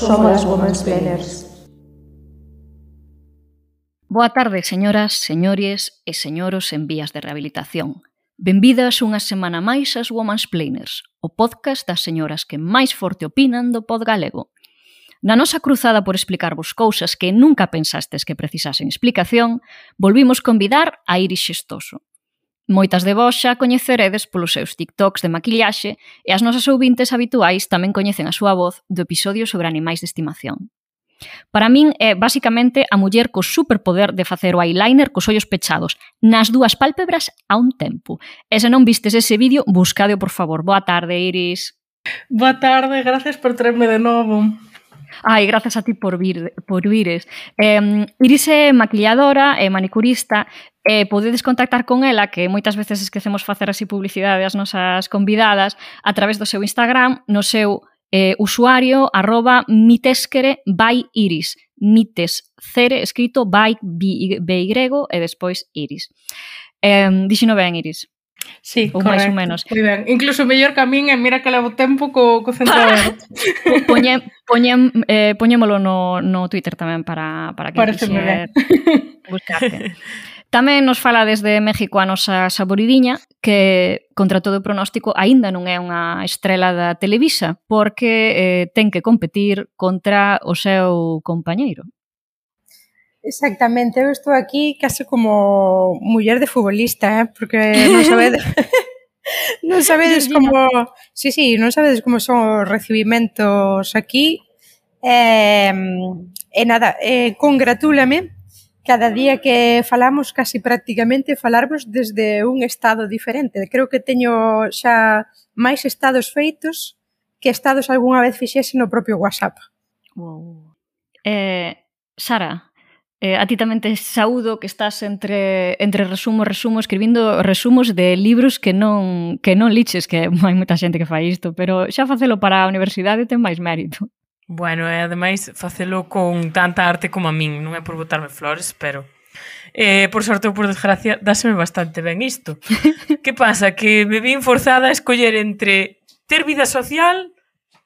somos as Women's Planners. Boa tarde, señoras, señores e señoros en vías de rehabilitación. Benvidas unha semana máis ás Women's Planers, o podcast das señoras que máis forte opinan do pod galego. Na nosa cruzada por explicarvos cousas que nunca pensastes que precisasen explicación, volvimos convidar a Iris Xestoso, Moitas de vós xa coñeceredes polos seus TikToks de maquillaxe e as nosas ouvintes habituais tamén coñecen a súa voz do episodio sobre animais de estimación. Para min é basicamente a muller co superpoder de facer o eyeliner cos ollos pechados, nas dúas pálpebras a un tempo. E se non vistes ese vídeo, buscadeo por favor. Boa tarde, Iris. Boa tarde, gracias por traerme de novo. Ai, grazas a ti por vir, por vires. Eh, Iris é maquilladora, é manicurista, eh, podedes contactar con ela, que moitas veces esquecemos facer así publicidade ás nosas convidadas, a través do seu Instagram, no seu eh, usuario arroba mitesquere by iris mites cere escrito by b, b e despois iris eh, dixino ben iris Sí, ou máis ou menos. Moi ben. Incluso mellor que a min e mira que levo tempo co, co centrador. Poñe, eh, poñémolo no, no Twitter tamén para, para que Parece quixer buscarte. Tamén nos fala desde México a nosa Saboridiña, que contra todo pronóstico aínda non é unha estrela da Televisa, porque eh, ten que competir contra o seu compañeiro. Exactamente, eu estou aquí case como muller de futbolista, eh? porque non sabedes... non sabedes como... Sí, sí, non sabedes como son os recibimentos aquí. Eh, e eh, nada, eh, congratúlame cada día que falamos casi prácticamente falarmos desde un estado diferente. Creo que teño xa máis estados feitos que estados algunha vez fixese no propio WhatsApp. Wow. Eh, Sara, eh, a ti tamén te saúdo que estás entre, entre resumo, resumo, escribindo resumos de libros que non, que non liches, que hai moita xente que fai isto, pero xa facelo para a universidade ten máis mérito. Bueno, e ademais facelo con tanta arte como a min, non é por botarme flores, pero eh, por sorte ou por desgracia, dáseme bastante ben isto. que pasa? Que me vin forzada a escoller entre ter vida social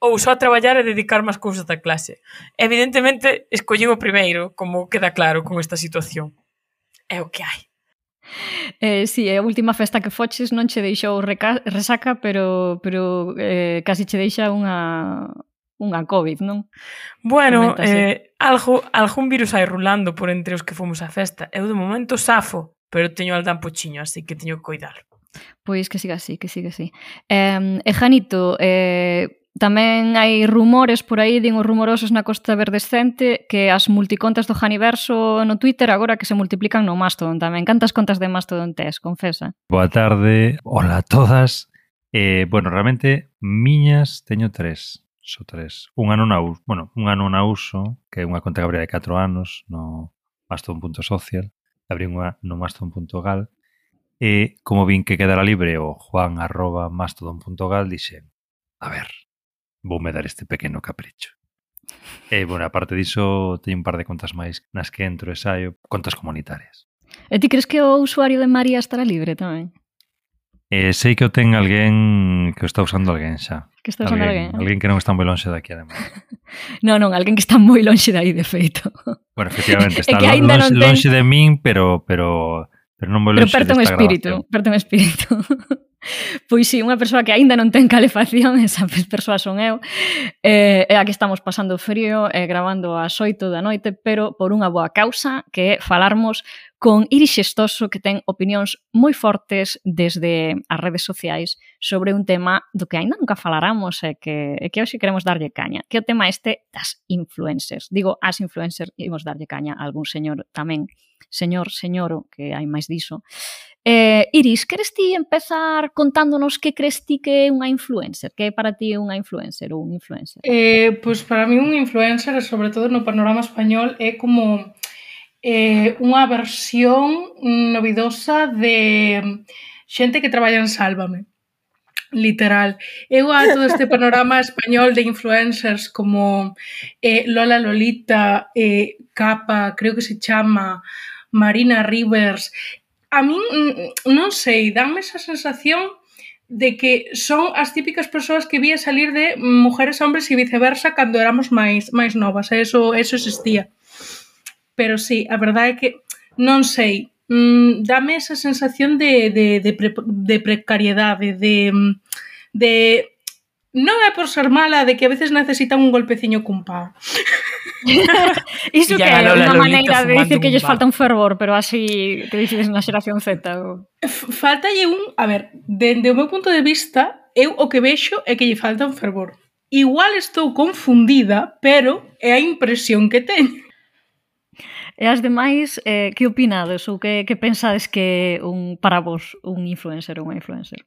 ou só traballar e dedicar máis cousas da clase. Evidentemente, escollín o primeiro, como queda claro con esta situación. É o que hai. Eh, si, sí, a última festa que foches non che deixou resaca, pero pero eh, casi che deixa unha unha COVID, non? Bueno, eh, algo, algún virus hai rulando por entre os que fomos á festa. Eu de momento safo, pero teño al dampochiño, así que teño que coidar. Pois que siga así, que siga así. Eh, e Janito, eh, tamén hai rumores por aí, din os rumorosos na Costa Verdescente, que as multicontas do Janiverso no Twitter agora que se multiplican no Mastodon tamén. Cantas contas de Mastodon tes, confesa? Boa tarde, hola a todas. Eh, bueno, realmente, miñas teño tres. So tres. Un ano na USO, bueno, un ano na USO, que é unha conta que abría de 4 anos no mastodon.social, abrí unha no mastodon.gal, e como vin que quedara libre o juan arroba mastodon.gal, dixe, a ver, voume dar este pequeno capricho. E, bueno, aparte diso, teño un par de contas máis nas que entro e saio, contas comunitarias. E ti crees que o usuario de María estará libre tamén? Eh, sei que o ten alguén que o está usando alguén xa que está alguén, alguén. Alguén que non está moi lonxe daqui, ademais. non, non, alguén que está moi lonxe dai, de feito. Bueno, efectivamente, está que lonxe, non ten... lonxe de min, pero, pero, pero non moi lonxe Pero perto un espírito, perto un espírito. Pois si, sí, unha persoa que aínda non ten calefacción, esa persoa son eu, eh, e aquí estamos pasando frío, eh, gravando ás oito da noite, pero por unha boa causa, que é falarmos con Iris Xestoso, que ten opinións moi fortes desde as redes sociais sobre un tema do que aínda nunca falaramos e que, e que hoxe queremos darlle caña, que é o tema este das influencers. Digo, as influencers, imos darlle caña a algún señor tamén, señor, señoro, que hai máis diso, Eh, Iris, queres ti empezar contándonos que crees ti que é unha influencer? Que é para ti unha influencer ou un influencer? Eh, pois pues para mí un influencer, sobre todo no panorama español, é como eh, unha versión novidosa de xente que traballa en Sálvame literal. Eu a todo este panorama español de influencers como eh, Lola Lolita, eh, Capa, creo que se chama, Marina Rivers, a min non sei, danme esa sensación de que son as típicas persoas que vía salir de mujeres hombres e viceversa cando éramos máis máis novas, eso, eso existía. Pero sí, a verdade é que non sei, mm, dame esa sensación de, de, de, pre, de precariedade, de, de non é por ser mala de que a veces necesitan un golpeciño cun pao. Iso que é unha maneira de dicir que lles falta un fervor, pero así que dices na xeración Z. O... Faltalle un... A ver, dende o meu punto de vista, eu o que vexo é que lle falta un fervor. Igual estou confundida, pero é a impresión que teño. E as demais, eh, que opinades ou que, que pensades que un para vos un influencer ou unha influencer?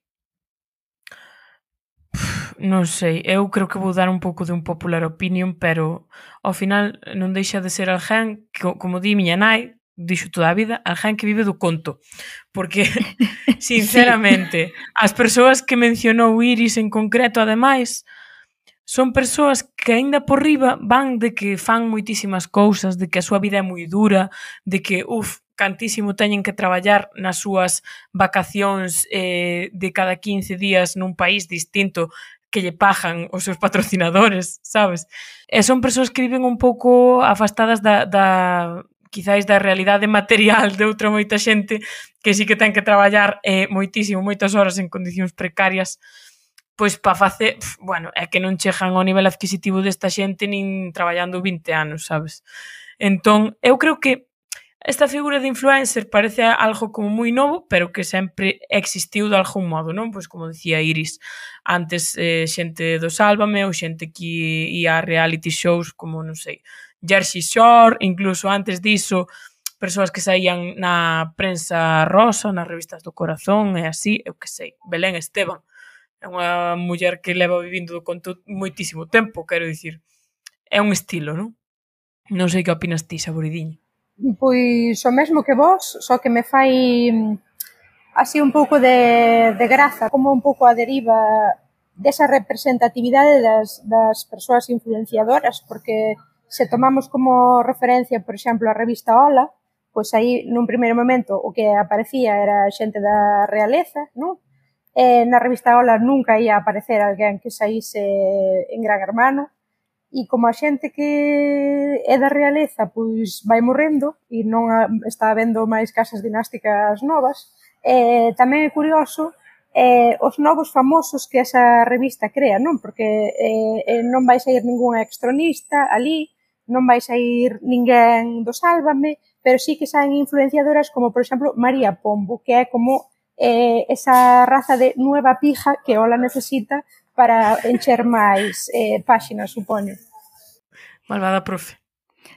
non sei, eu creo que vou dar un pouco de un popular opinion, pero ao final non deixa de ser alguén, que, como di miña nai, dixo toda a vida, alguén que vive do conto. Porque, sinceramente, sí. as persoas que mencionou Iris en concreto, ademais, son persoas que aínda por riba van de que fan moitísimas cousas, de que a súa vida é moi dura, de que, uf, cantísimo teñen que traballar nas súas vacacións eh, de cada 15 días nun país distinto que lle pagan os seus patrocinadores, sabes? E son persoas que viven un pouco afastadas da, da quizáis da realidade material de outra moita xente que sí que ten que traballar eh, moitísimo, moitas horas en condicións precarias pois para facer, bueno, é que non chegan ao nivel adquisitivo desta xente nin traballando 20 anos, sabes? Entón, eu creo que Esta figura de influencer parece algo como moi novo, pero que sempre existiu de algún modo, non? Pois como dicía Iris, antes eh, xente do Sálvame ou xente que ia a reality shows como, non sei, Jersey Shore, incluso antes diso, persoas que saían na prensa rosa, nas revistas do corazón e así, eu que sei, Belén Esteban, é unha muller que leva vivindo do conto moitísimo tempo, quero dicir, é un estilo, non? Non sei que opinas ti, Saboridiño. Pois o mesmo que vos, só que me fai así un pouco de, de graza, como un pouco a deriva desa representatividade das, das persoas influenciadoras, porque se tomamos como referencia, por exemplo, a revista Ola, pois aí nun primeiro momento o que aparecía era xente da realeza, non? E na revista Ola nunca ia aparecer alguén que saíse en Gran Hermano, e como a xente que é da realeza pois vai morrendo e non está habendo máis casas dinásticas novas, eh, tamén é curioso eh, os novos famosos que esa revista crea, non? Porque eh, non vai sair ningún extronista ali, non vai sair ninguén do Sálvame, pero sí que saen influenciadoras como, por exemplo, María Pombo, que é como eh, esa raza de nueva pija que Ola necesita para encher máis eh, páxinas, supoño. Malvada profe.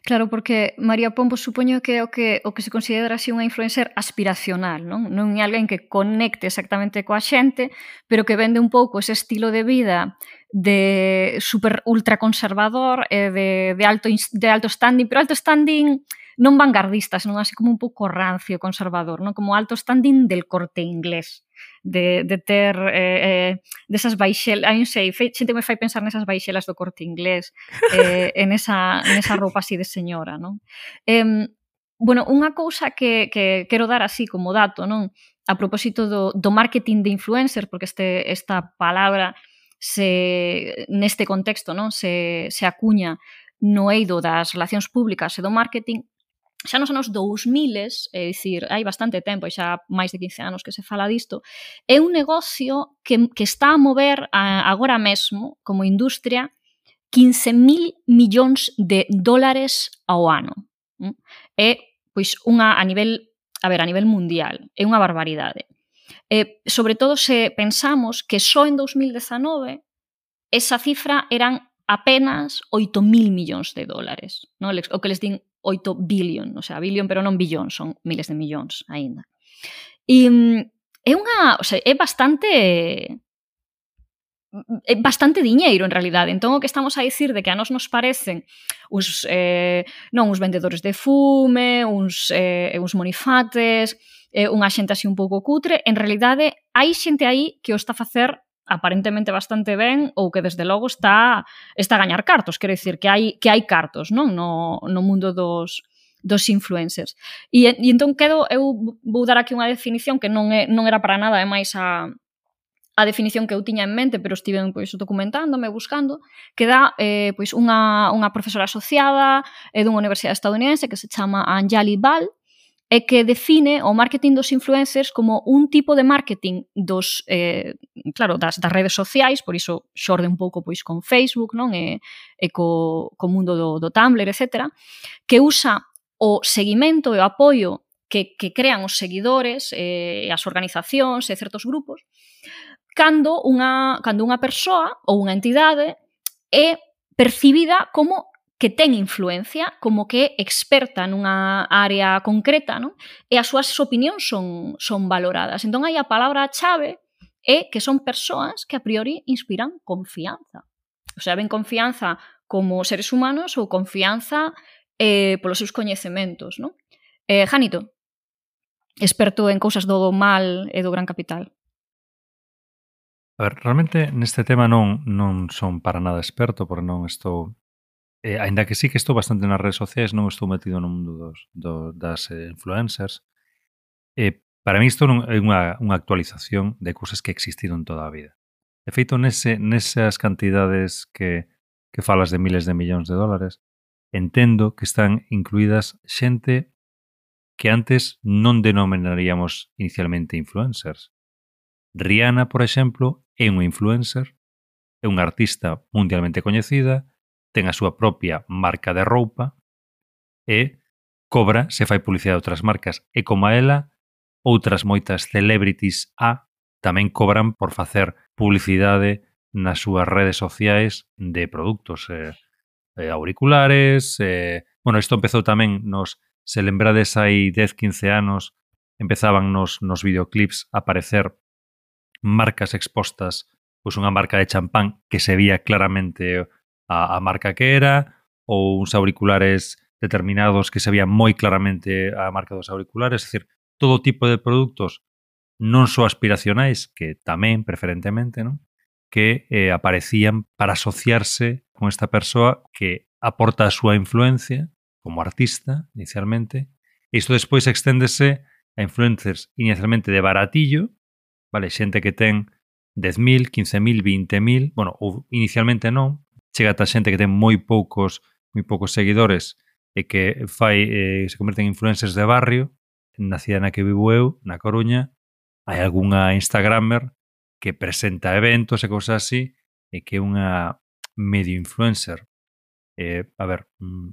Claro, porque María Pombo supoño que é o que o que se considera así unha influencer aspiracional, non? Non é alguén que conecte exactamente coa xente, pero que vende un pouco ese estilo de vida de super ultra conservador e de, de, alto, de alto standing, pero alto standing non vanguardista, senón así como un pouco rancio conservador, non como alto standing del corte inglés. De, de ter eh, eh, desas baixelas, non sei, xente me fai pensar nesas baixelas do corte inglés, eh, en esa, nesa roupa así de señora, non? Eh, bueno, unha cousa que, que quero dar así como dato, non? A propósito do, do marketing de influencer, porque este, esta palabra se neste contexto non se, se acuña no eido das relacións públicas e do marketing, xa nos anos 2000, é dicir, hai bastante tempo, xa máis de 15 anos que se fala disto, é un negocio que, que está a mover a, agora mesmo, como industria, 15.000 millóns de dólares ao ano. Mm? É, pois, unha a nivel, a ver, a nivel mundial, é unha barbaridade. Eh, sobre todo se pensamos que só en 2019 esa cifra eran apenas 8.000 millóns de dólares. No? O que les din 8 billion, o sea, billion pero non billón, son miles de millóns aínda. E mm, é unha, o sea, é bastante Eh, bastante diñeiro en realidade. Entón o que estamos a dicir de que a nos nos parecen uns eh, non uns vendedores de fume, uns eh, uns monifates, eh, unha xente así un pouco cutre, en realidade hai xente aí que o está a facer aparentemente bastante ben ou que desde logo está está a gañar cartos, quero dicir que hai que hai cartos, non, no no mundo dos dos influencers. E, e entón quedo eu vou dar aquí unha definición que non é non era para nada, é máis a a definición que eu tiña en mente, pero estiven pois documentándome, buscando, que dá eh, pois unha, unha profesora asociada eh, dunha universidade estadounidense que se chama Anjali Bal, e que define o marketing dos influencers como un tipo de marketing dos eh, claro, das, das redes sociais, por iso xorde un pouco pois con Facebook, non? E, e co, co mundo do, do Tumblr, etc. que usa o seguimento e o apoio que, que crean os seguidores eh, as organizacións e certos grupos cando unha, cando unha persoa ou unha entidade é percibida como que ten influencia, como que é experta nunha área concreta, non? E as súas opinións son, son valoradas. Entón, aí a palabra chave é que son persoas que a priori inspiran confianza. O sea, ven confianza como seres humanos ou confianza eh, polos seus coñecementos, non? Eh, Janito, experto en cousas do mal e do gran capital. A ver, realmente neste tema non non son para nada experto, porque non estou eh, aínda que sí que estou bastante nas redes sociais, non estou metido no mundo dos, do, das eh, influencers. Eh, para mí isto non é unha, unha actualización de cousas que existiron toda a vida. De feito, nese, nesas cantidades que, que falas de miles de millóns de dólares, entendo que están incluídas xente que antes non denominaríamos inicialmente influencers. Rihanna, por exemplo, é unha influencer, é unha artista mundialmente coñecida, ten a súa propia marca de roupa e cobra se fai publicidade de outras marcas. E como a ela, outras moitas celebrities A tamén cobran por facer publicidade nas súas redes sociais de produtos eh, eh, auriculares. Eh, bueno, isto empezou tamén nos, se lembrades hai 10-15 anos, empezaban nos, nos videoclips a aparecer marcas expostas, pois unha marca de champán que se vía claramente a, a marca que era, ou uns auriculares determinados que se vía moi claramente a marca dos auriculares, é dicir, todo tipo de produtos non só aspiracionais, que tamén preferentemente, non? que eh, aparecían para asociarse con esta persoa que aporta a súa influencia como artista inicialmente. E isto despois exténdese a influencers inicialmente de baratillo, vale? Xente que ten 10.000, 15.000, 20.000, bueno, ou inicialmente non, chega ata xente que ten moi poucos moi poucos seguidores e que fai eh, se converte en influencers de barrio, na cidade na que vivo eu, na Coruña, hai algunha instagramer que presenta eventos e cousas así e que é unha medio influencer. Eh, a ver, mm,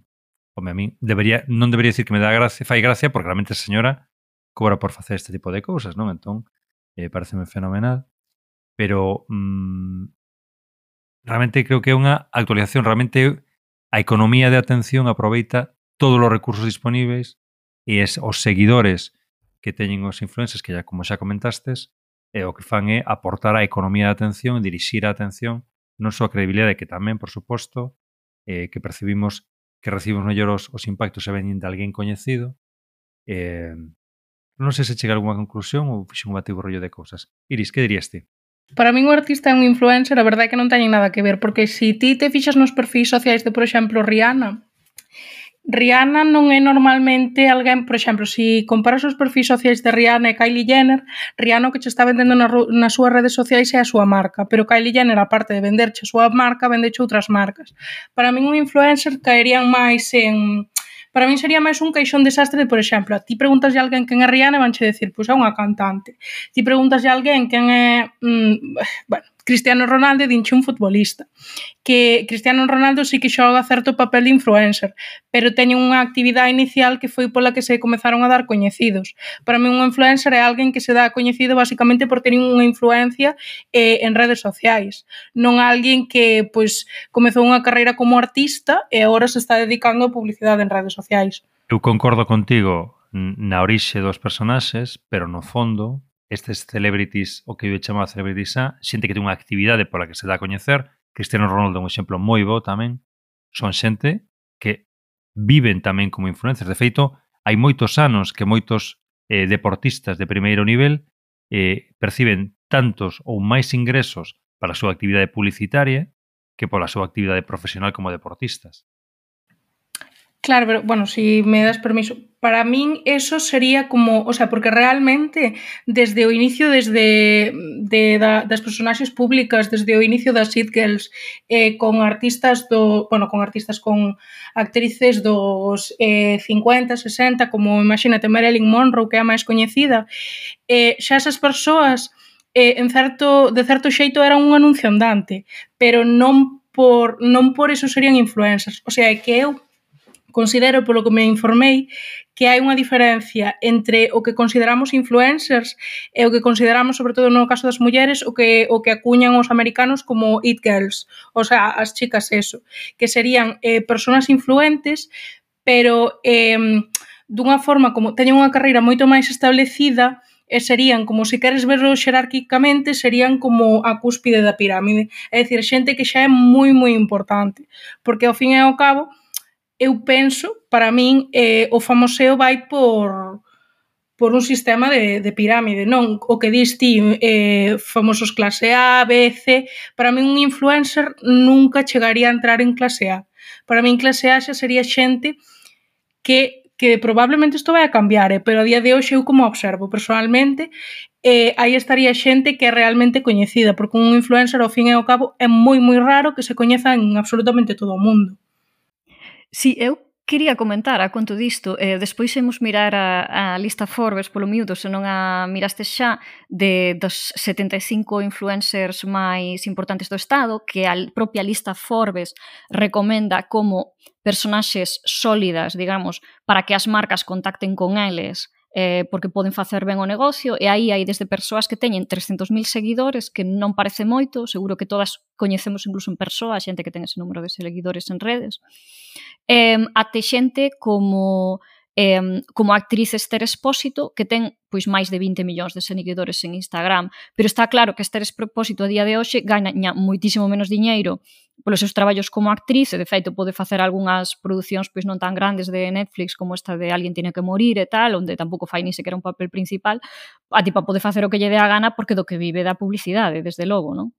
home, a mí debería, non debería decir que me dá gracia, fai gracia porque realmente a señora cobra por facer este tipo de cousas, non? Entón, eh, pareceme fenomenal, pero mm, realmente creo que é unha actualización, realmente a economía de atención aproveita todos os recursos disponíveis e es, os seguidores que teñen os influencers, que ya como xa comentastes, e o que fan é aportar a economía de atención, dirixir a atención, non só a credibilidade, que tamén, por suposto, eh, que percibimos que recibimos mellor os, os impactos se veñen de alguén coñecido, eh, Non sei se chega a alguma conclusión ou fixe un batiburrillo de cousas. Iris, que dirías ti? Para min un artista é un influencer, a verdade é que non teñen nada que ver, porque se si ti te fixas nos perfis sociais de, por exemplo, Rihanna, Rihanna non é normalmente alguén, por exemplo, se si comparas os perfis sociais de Rihanna e Kylie Jenner, Rihanna o que che está vendendo na, nas súas redes sociais é a súa marca, pero Kylie Jenner, aparte de venderche a súa marca, vendeche outras marcas. Para min un influencer caerían máis en Para min sería máis un caixón desastre de, por exemplo, a ti preguntas a alguén quen é Rihanna e vanche decir, pois é unha cantante. Ti preguntas a alguén quen é... Mm, bueno, Cristiano Ronaldo dinche un futbolista. Que Cristiano Ronaldo sí que xoga certo papel de influencer, pero teñe unha actividade inicial que foi pola que se comezaron a dar coñecidos. Para mí un influencer é alguén que se dá coñecido basicamente por ter unha influencia eh, en redes sociais. Non alguén que pois comezou unha carreira como artista e agora se está dedicando a publicidade en redes sociais. Eu concordo contigo na orixe dos personaxes, pero no fondo estes celebrities, o que eu chamo celebrities A, xente que ten unha actividade pola que se dá a coñecer, Cristiano Ronaldo é un exemplo moi bo tamén, son xente que viven tamén como influencers. De feito, hai moitos anos que moitos eh, deportistas de primeiro nivel eh, perciben tantos ou máis ingresos para a súa actividade publicitaria que pola súa actividade profesional como deportistas. Claro, pero bueno, si me das permiso, para min eso sería como, o sea, porque realmente desde o inicio desde de, da, das personaxes públicas, desde o inicio das It Girls, eh, con artistas do, bueno, con artistas con actrices dos eh, 50, 60, como imagínate Marilyn Monroe, que é a máis coñecida, eh, xa esas persoas eh, en certo, de certo xeito eran un anuncio andante, pero non por non por eso serían influencers. O sea, que eu considero, polo que me informei, que hai unha diferencia entre o que consideramos influencers e o que consideramos, sobre todo no caso das mulleres, o que o que acuñan os americanos como it girls, o sea, as chicas eso, que serían eh, personas influentes, pero eh, dunha forma como teñen unha carreira moito máis establecida, e serían, como se queres verlo xerárquicamente, serían como a cúspide da pirámide. É dicir, xente que xa é moi, moi importante. Porque ao fin e ao cabo, eu penso, para min, eh, o famoseo vai por por un sistema de, de pirámide, non? O que dis ti, eh, famosos clase A, B, C, para min un influencer nunca chegaría a entrar en clase A. Para min clase A xa sería xente que que probablemente isto vai a cambiar, eh? pero a día de hoxe eu como observo personalmente, eh, aí estaría xente que é realmente coñecida, porque un influencer ao fin e ao cabo é moi moi raro que se coñeza en absolutamente todo o mundo. Si, sí, eu quería comentar a conto disto, eh, despois imos mirar a, a lista Forbes polo miúdo, se non a miraste xa, de dos 75 influencers máis importantes do Estado, que a propia lista Forbes recomenda como personaxes sólidas, digamos, para que as marcas contacten con eles eh, porque poden facer ben o negocio, e aí hai desde persoas que teñen 300.000 seguidores, que non parece moito, seguro que todas coñecemos incluso en persoa, xente que ten ese número de seguidores en redes, eh, até xente como eh, como a actriz Esther Espósito, que ten pois máis de 20 millóns de seguidores en Instagram, pero está claro que Esther Espósito a día de hoxe gaña moitísimo menos diñeiro polos seus traballos como actriz, e de feito pode facer algunhas producións pois non tan grandes de Netflix como esta de Alguien tiene que morir e tal, onde tampouco fai ni sequera un papel principal, a tipa pode facer o que lle dé a gana porque do que vive da publicidade, desde logo, non?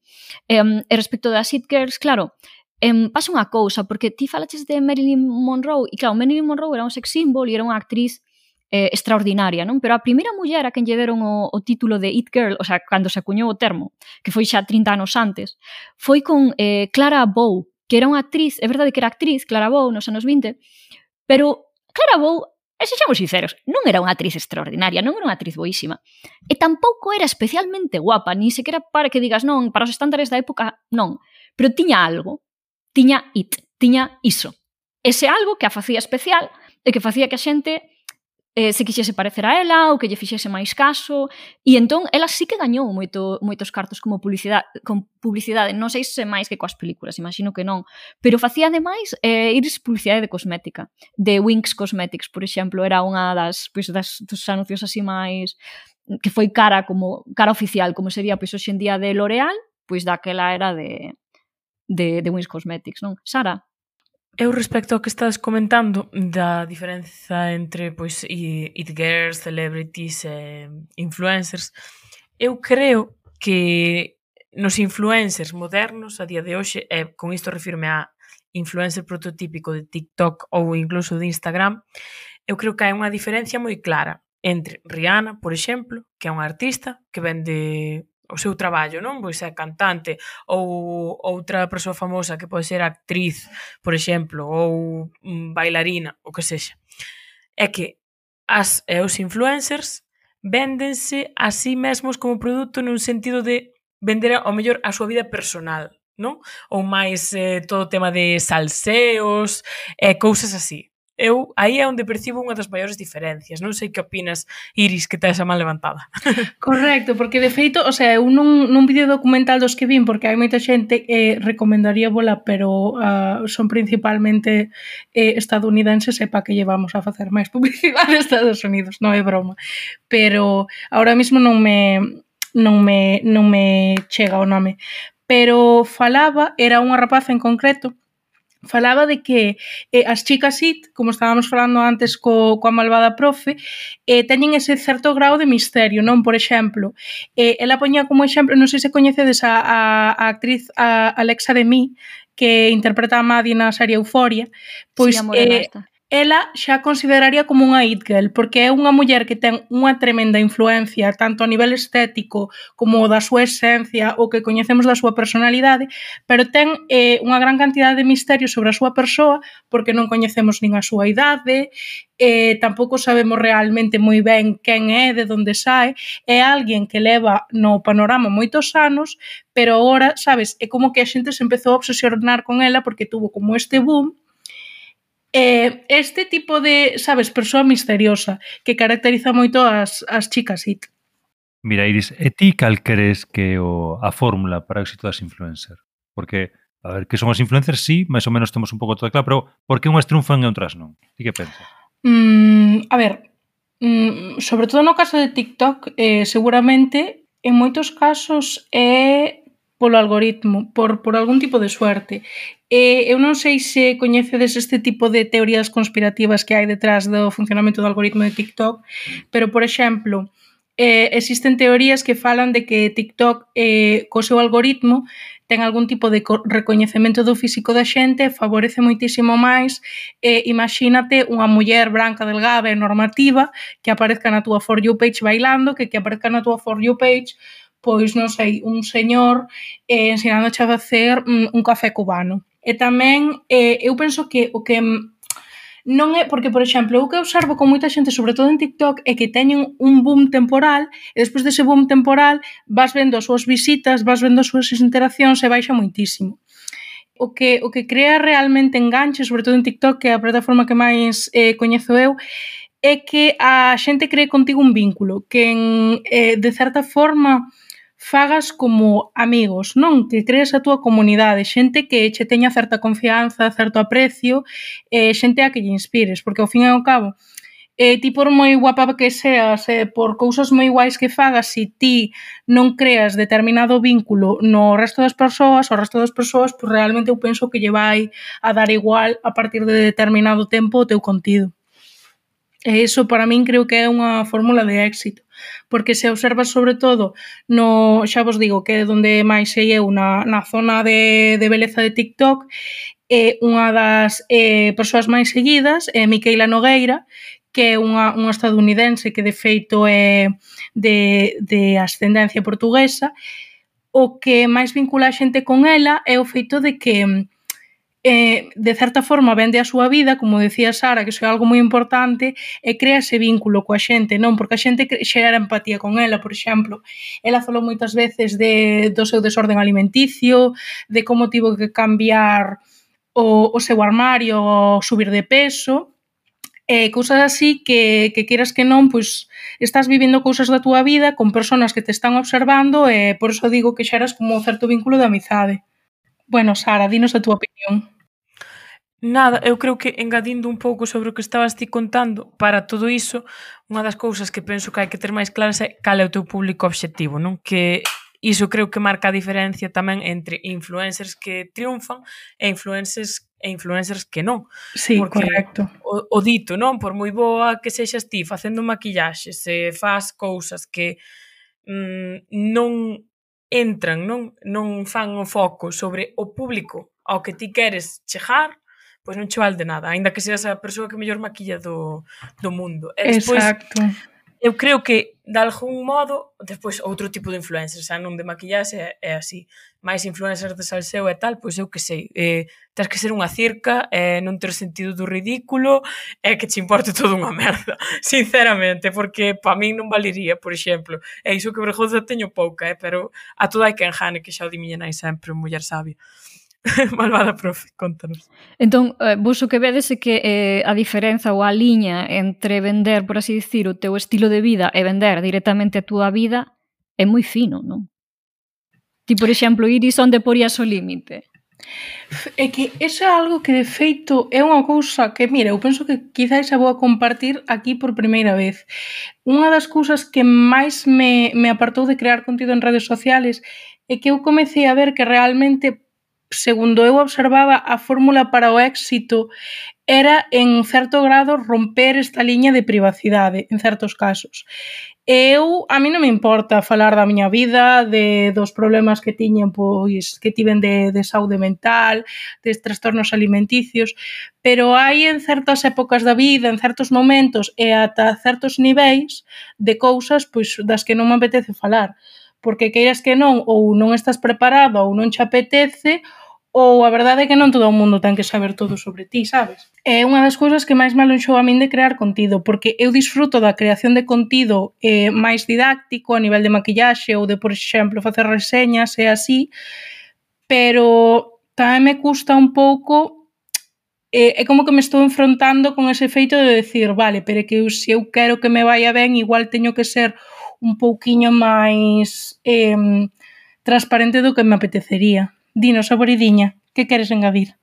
E, e respecto das It Girls, claro, Em, pasa unha cousa, porque ti falaches de Marilyn Monroe, e claro, Marilyn Monroe era un sex symbol e era unha actriz eh, extraordinaria, non? Pero a primeira muller a quen lle deron o, o título de It Girl, o sea, cando se acuñou o termo, que foi xa 30 anos antes, foi con eh, Clara Bow, que era unha actriz, é verdade que era actriz, Clara Bow, nos anos 20, pero Clara Bow E sexamos sinceros, non era unha actriz extraordinaria, non era unha actriz boísima. E tampouco era especialmente guapa, ni sequera para que digas, non, para os estándares da época, non. Pero tiña algo tiña it, tiña iso. Ese algo que a facía especial e que facía que a xente eh, se quixese parecer a ela ou que lle fixese máis caso e entón ela sí que gañou moito, moitos cartos como publicidade, con publicidade non sei se máis que coas películas, imagino que non pero facía ademais eh, iris publicidade de cosmética, de Winx Cosmetics por exemplo, era unha das, pois, das dos anuncios así máis que foi cara como cara oficial, como sería pois hoxe en día de L'Oreal, pois daquela era de de, de Wings Cosmetics, non? Sara, Eu respecto ao que estás comentando da diferenza entre pois it girls, celebrities e influencers, eu creo que nos influencers modernos a día de hoxe, e con isto refirme a influencer prototípico de TikTok ou incluso de Instagram, eu creo que hai unha diferencia moi clara entre Rihanna, por exemplo, que é unha artista que vende o seu traballo, non? Pois é cantante ou outra persoa famosa que pode ser actriz, por exemplo, ou mm, bailarina, o que sexa. É que as e os influencers véndense a sí mesmos como produto nun sentido de vender ao mellor a súa vida personal, non? Ou máis eh, todo o tema de salseos e eh, cousas así eu aí é onde percibo unha das maiores diferencias. Non sei que opinas, Iris, que tes a mal levantada. Correcto, porque de feito, o sea, eu non, non vídeo documental dos que vin, porque hai moita xente eh, recomendaría bola, pero uh, son principalmente eh, estadounidenses, sepa que llevamos a facer máis publicidade a Estados Unidos, non é broma. Pero ahora mesmo non me non me non me chega o nome. Pero falaba, era unha rapaza en concreto, falaba de que eh, as chicas IT, como estábamos falando antes co, coa malvada profe, eh, teñen ese certo grau de misterio, non? Por exemplo, eh, ela poñía como exemplo, non sei se coñecedes a, a, a actriz a Alexa de Mí, que interpreta a Maddie na serie Euforia, pois... Sí, eh ela xa consideraría como unha it girl, porque é unha muller que ten unha tremenda influencia tanto a nivel estético como da súa esencia, o que coñecemos da súa personalidade, pero ten eh, unha gran cantidade de misterios sobre a súa persoa, porque non coñecemos nin a súa idade, eh, tampouco sabemos realmente moi ben quen é, de onde sae, é alguén que leva no panorama moitos anos, pero agora, sabes, é como que a xente se empezou a obsesionar con ela porque tuvo como este boom, Eh, este tipo de, sabes, persoa misteriosa que caracteriza moito as, as chicas IT. Mira, Iris, e ti cal crees que o, a fórmula para o éxito das influencer? Porque, a ver, que son as influencers, sí, máis ou menos temos un pouco todo claro, pero por que unhas triunfan e outras non? Ti que pensas? Mm, a ver, mm, sobre todo no caso de TikTok, eh, seguramente en moitos casos é eh, polo algoritmo, por, por algún tipo de suerte. Eh, eu non sei se coñecedes este tipo de teorías conspirativas que hai detrás do funcionamento do algoritmo de TikTok, pero, por exemplo, eh, existen teorías que falan de que TikTok eh, co seu algoritmo ten algún tipo de recoñecemento do físico da xente, favorece moitísimo máis, e eh, imagínate unha muller branca, delgada e normativa que aparezca na túa For You page bailando, que que aparezca na túa For You page pois non sei, un señor eh, ensinándoche a facer mm, un café cubano. E tamén eh, eu penso que o que non é porque, por exemplo, o que observo con moita xente, sobre todo en TikTok, é que teñen un boom temporal e despois dese boom temporal vas vendo as súas visitas, vas vendo as súas interaccións e baixa moitísimo. O que, o que crea realmente enganche, sobre todo en TikTok, que é a plataforma que máis eh, coñezo eu, é que a xente cree contigo un vínculo, que en, eh, de certa forma fagas como amigos, non? Que crees a túa comunidade, xente que che teña certa confianza, certo aprecio, eh, xente a que lle inspires, porque ao fin e ao cabo, eh, ti por moi guapa que seas, eh, por cousas moi guais que fagas, se si ti non creas determinado vínculo no resto das persoas, o resto das persoas, pois realmente eu penso que lle vai a dar igual a partir de determinado tempo o teu contido. E iso para min creo que é unha fórmula de éxito porque se observas sobre todo, no xa vos digo que é onde máis sei eu na, na zona de, de beleza de TikTok, é unha das eh, persoas máis seguidas, é Miquela Nogueira, que é unha, unha estadounidense que de feito é de, de ascendencia portuguesa, o que máis vincula a xente con ela é o feito de que eh, de certa forma vende a súa vida, como decía Sara, que iso é algo moi importante, e crea ese vínculo coa xente, non? Porque a xente xera empatía con ela, por exemplo. Ela falou moitas veces de, do seu desorden alimenticio, de como tivo que cambiar o, o seu armario, o subir de peso, e cousas así que, que queiras que non, pois estás vivindo cousas da túa vida con persoas que te están observando e por iso digo que xeras como un certo vínculo de amizade. Bueno, Sara, dinos a túa opinión. Nada, eu creo que engadindo un pouco sobre o que estabas ti contando, para todo iso, unha das cousas que penso que hai que ter máis claras é cal é o teu público obxectivo, non? Que iso creo que marca a diferencia tamén entre influencers que triunfan e influencers e influencers que non. Sí, Porque correcto. O, o dito, non? Por moi boa que sexas ti facendo maquillaxe, se faz cousas que mm, non entran, non, non fan o foco sobre o público ao que ti queres chegar, pois non che valde nada, aínda que seas a persoa que mellor maquilla do, do mundo. E despois, Exacto. Eu creo que, de algún modo, despois outro tipo de influencers, xa non de maquillaxe, é así. Mais influencers de salseo e tal, pois eu que sei. Eh, tens que ser unha circa, eh, non ter sentido do ridículo, é eh, que te importe todo unha merda, sinceramente, porque pa min non valería, por exemplo. É iso que vergonza teño pouca, eh, pero a toda hai que enjane, que xa o di miña nai sempre, muller sabia. Malvada profe, contanos. Entón, eh, vos o que vedes é que eh, a diferenza ou a liña entre vender, por así dicir, o teu estilo de vida e vender directamente a túa vida é moi fino, non? Ti, por exemplo, iris onde porías o límite. É que eso é algo que de feito é unha cousa que, mira, eu penso que quizáis a vou a compartir aquí por primeira vez. Unha das cousas que máis me, me apartou de crear contido en redes sociales é que eu comecei a ver que realmente segundo eu observaba, a fórmula para o éxito era, en certo grado, romper esta liña de privacidade, en certos casos. Eu, a mí non me importa falar da miña vida, de dos problemas que tiñen, pois, que tiven de, de saúde mental, de trastornos alimenticios, pero hai en certas épocas da vida, en certos momentos e ata certos niveis de cousas pois das que non me apetece falar porque queiras que non ou non estás preparado ou non che apetece ou a verdade é que non todo o mundo ten que saber todo sobre ti, sabes? É unha das cousas que máis me alonxou a min de crear contido, porque eu disfruto da creación de contido eh, máis didáctico a nivel de maquillaxe ou de, por exemplo, facer reseñas e así, pero tamén me custa un pouco eh, é como que me estou enfrontando con ese feito de decir, vale, pero que eu, se eu quero que me vaya ben, igual teño que ser un pouquiño máis eh, transparente do que me apetecería. Dinos, saboridiña, que queres engadir?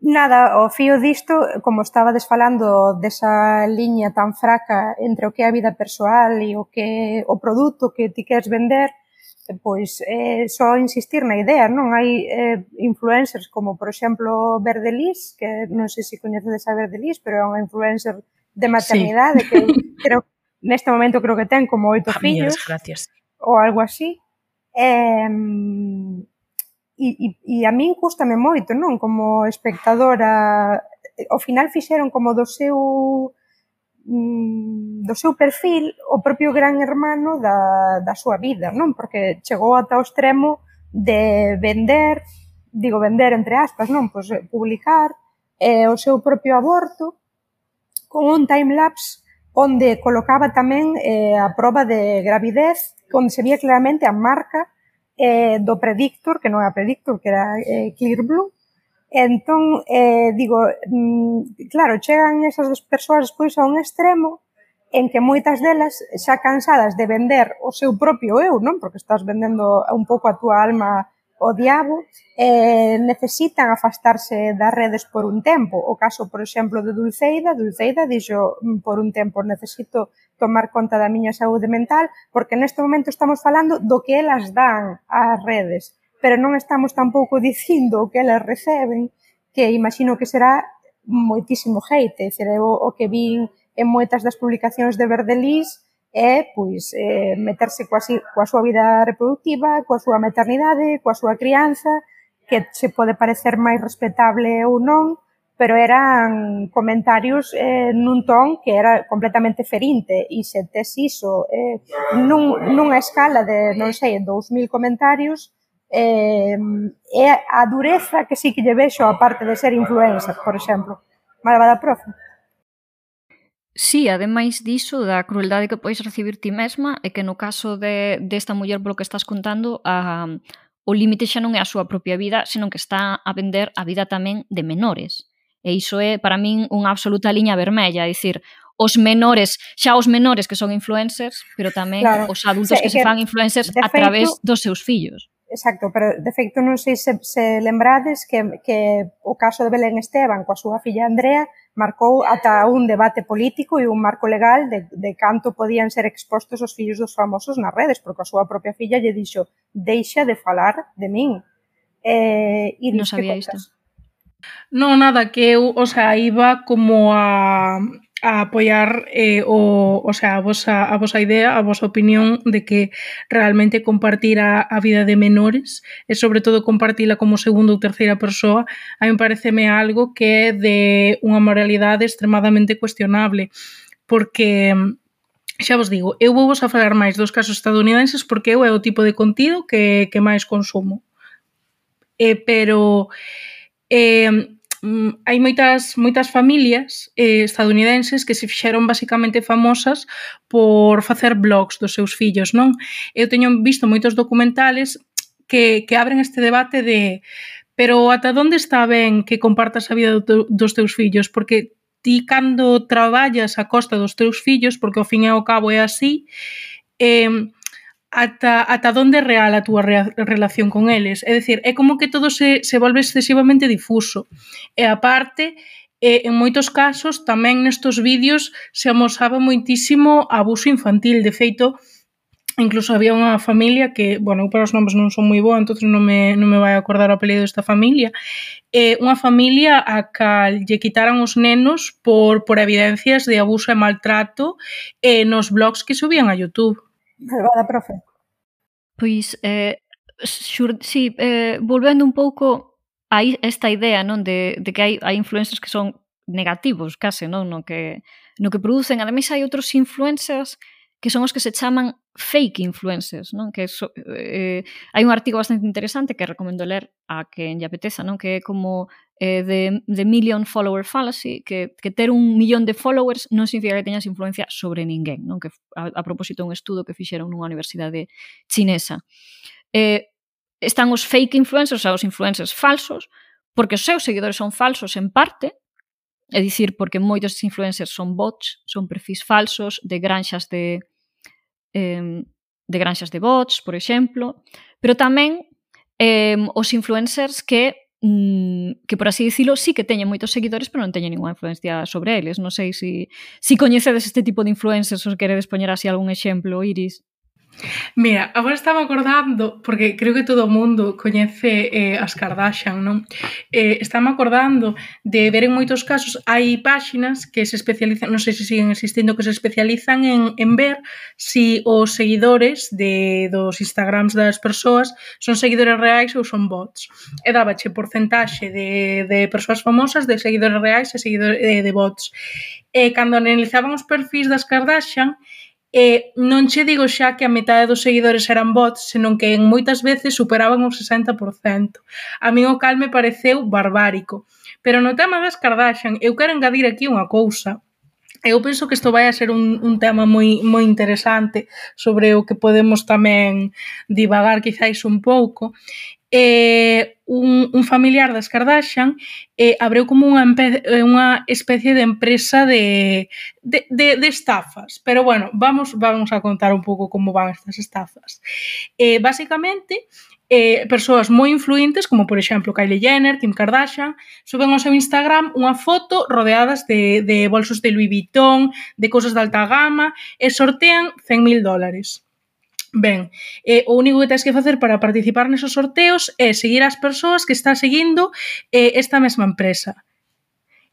Nada, o fío disto, como estabades falando desa liña tan fraca entre o que é a vida persoal e o que o produto que ti queres vender, pois é só insistir na idea, non? Hai eh, influencers como, por exemplo, Verdelis, que non sei se coñecedes a Verdelis, pero é unha influencer de maternidade sí. que creo, neste momento creo que ten como oito fillos. Gracias. Ou algo así. Eh, e, e, e a min custame moito, non? Como espectadora, eh, ao final fixeron como do seu mm, do seu perfil o propio gran hermano da, da súa vida, non? Porque chegou ata o extremo de vender, digo vender entre aspas, non? Pois eh, publicar eh, o seu propio aborto con un timelapse onde colocaba tamén eh, a proba de gravidez, onde se vía claramente a marca eh, do Predictor, que non era Predictor, que era eh, Clear Blue. Entón, eh, digo, mm, claro, chegan esas dos persoas pois a un extremo en que moitas delas xa cansadas de vender o seu propio eu, non? Porque estás vendendo un pouco a túa alma o diabo, eh, necesitan afastarse das redes por un tempo. O caso, por exemplo, de Dulceida, Dulceida dixo mm, por un tempo necesito tomar conta da miña saúde mental, porque neste momento estamos falando do que elas dan ás redes, pero non estamos tampouco dicindo o que elas receben, que imagino que será moitísimo hate, é o, o que vin en moitas das publicacións de Verdelís, é pois eh, meterse coa, coa súa vida reproductiva, coa súa maternidade, coa súa crianza, que se pode parecer máis respetable ou non, pero eran comentarios eh, nun ton que era completamente ferinte e se tes iso eh, nun, nunha escala de, non sei, 2000 comentarios, eh, é a dureza que sí que lle vexo a parte de ser influencer, por exemplo. Malvada profe. Sí, ademais diso da crueldade que podes recibir ti mesma e que no caso de desta de muller polo que estás contando a, o límite xa non é a súa propia vida, senón que está a vender a vida tamén de menores. E iso é para min unha absoluta liña vermella, é dicir, os menores, xa os menores que son influencers, pero tamén claro. os adultos o que, que se fan influencers feito, a través dos seus fillos. Exacto, pero de feito non sei se, se lembrades que, que o caso de Belén Esteban coa súa filla Andrea marcou ata un debate político e un marco legal de, de canto podían ser expostos os fillos dos famosos nas redes, porque a súa propia filla lle dixo deixa de falar de min. Eh, e non sabía isto. Non, nada, que eu, o sea, iba como a, a apoiar eh, o, o sea, a vosa, a vosa idea, a vosa opinión de que realmente compartir a, a vida de menores e sobre todo compartila como segunda ou terceira persoa a mí pareceme algo que é de unha moralidade extremadamente cuestionable. Porque xa vos digo, eu vou vos a falar máis dos casos estadounidenses porque eu é o tipo de contido que, que máis consumo. Eh, pero Eh, hai moitas moitas familias eh, estadounidenses que se fixeron basicamente famosas por facer blogs dos seus fillos, non? Eu teño visto moitos documentales que, que abren este debate de pero ata onde está ben que compartas a vida do, do, dos teus fillos? Porque ti cando traballas a costa dos teus fillos, porque ao fin e ao cabo é así, eh, ata, ata onde é real a túa re, relación con eles. É dicir, é como que todo se, se volve excesivamente difuso. E aparte, e en moitos casos tamén nestos vídeos se amosaba moitísimo abuso infantil, de feito incluso había unha familia que, bueno, eu para os nomes non son moi boa, entonces non me, non me vai acordar o apelido desta familia, eh, unha familia a cal lle quitaran os nenos por, por evidencias de abuso e maltrato eh, nos blogs que subían a Youtube. Levada, profe. Pois, eh, xur, sí, eh, volvendo un pouco a esta idea non de, de que hai, hai influencers que son negativos, case, non? No que, no que producen. Ademais, hai outros influencers que son os que se chaman fake influencers, non? Que so, eh, hai un artigo bastante interesante que recomendo ler a quen lle apeteza, non? Que é como eh, de, de million follower fallacy, que, que ter un millón de followers non significa que teñas influencia sobre ninguén, non? Que a, a propósito un estudo que fixeron nunha universidade chinesa. Eh, están os fake influencers, os influencers falsos, porque os seus seguidores son falsos en parte, É dicir, porque moitos influencers son bots, son perfis falsos de granxas de eh, de granxas de bots, por exemplo, pero tamén eh, os influencers que mm, que por así dicilo, sí que teñen moitos seguidores, pero non teñen ninguna influencia sobre eles. Non sei se si, si coñecedes este tipo de influencers, ou queredes poñer así algún exemplo, Iris. Mira, agora estaba acordando, porque creo que todo o mundo coñece eh, as Kardashian, non? Eh, estaba acordando de ver en moitos casos, hai páxinas que se especializan, non sei se siguen existindo, que se especializan en, en ver si os seguidores de, dos Instagrams das persoas son seguidores reais ou son bots. E dabache porcentaxe de, de persoas famosas, de seguidores reais e seguidores de, de bots. E cando analizaban os perfis das Kardashian, E non che digo xa que a metade dos seguidores eran bots, senón que en moitas veces superaban o 60%. A min o cal me pareceu barbárico. Pero no tema das Kardashian, eu quero engadir aquí unha cousa. Eu penso que isto vai a ser un, un tema moi moi interesante sobre o que podemos tamén divagar quizáis un pouco eh, un, un familiar das Kardashian eh, abriu como unha, unha especie de empresa de, de, de, de estafas. Pero bueno, vamos, vamos a contar un pouco como van estas estafas. Eh, basicamente, eh, persoas moi influentes, como por exemplo Kylie Jenner, Kim Kardashian, suben ao seu Instagram unha foto rodeadas de, de bolsos de Louis Vuitton, de cosas de alta gama, e sortean 100.000 dólares. Ben, eh, o único que tens que facer para participar nesos sorteos é seguir as persoas que está seguindo eh, esta mesma empresa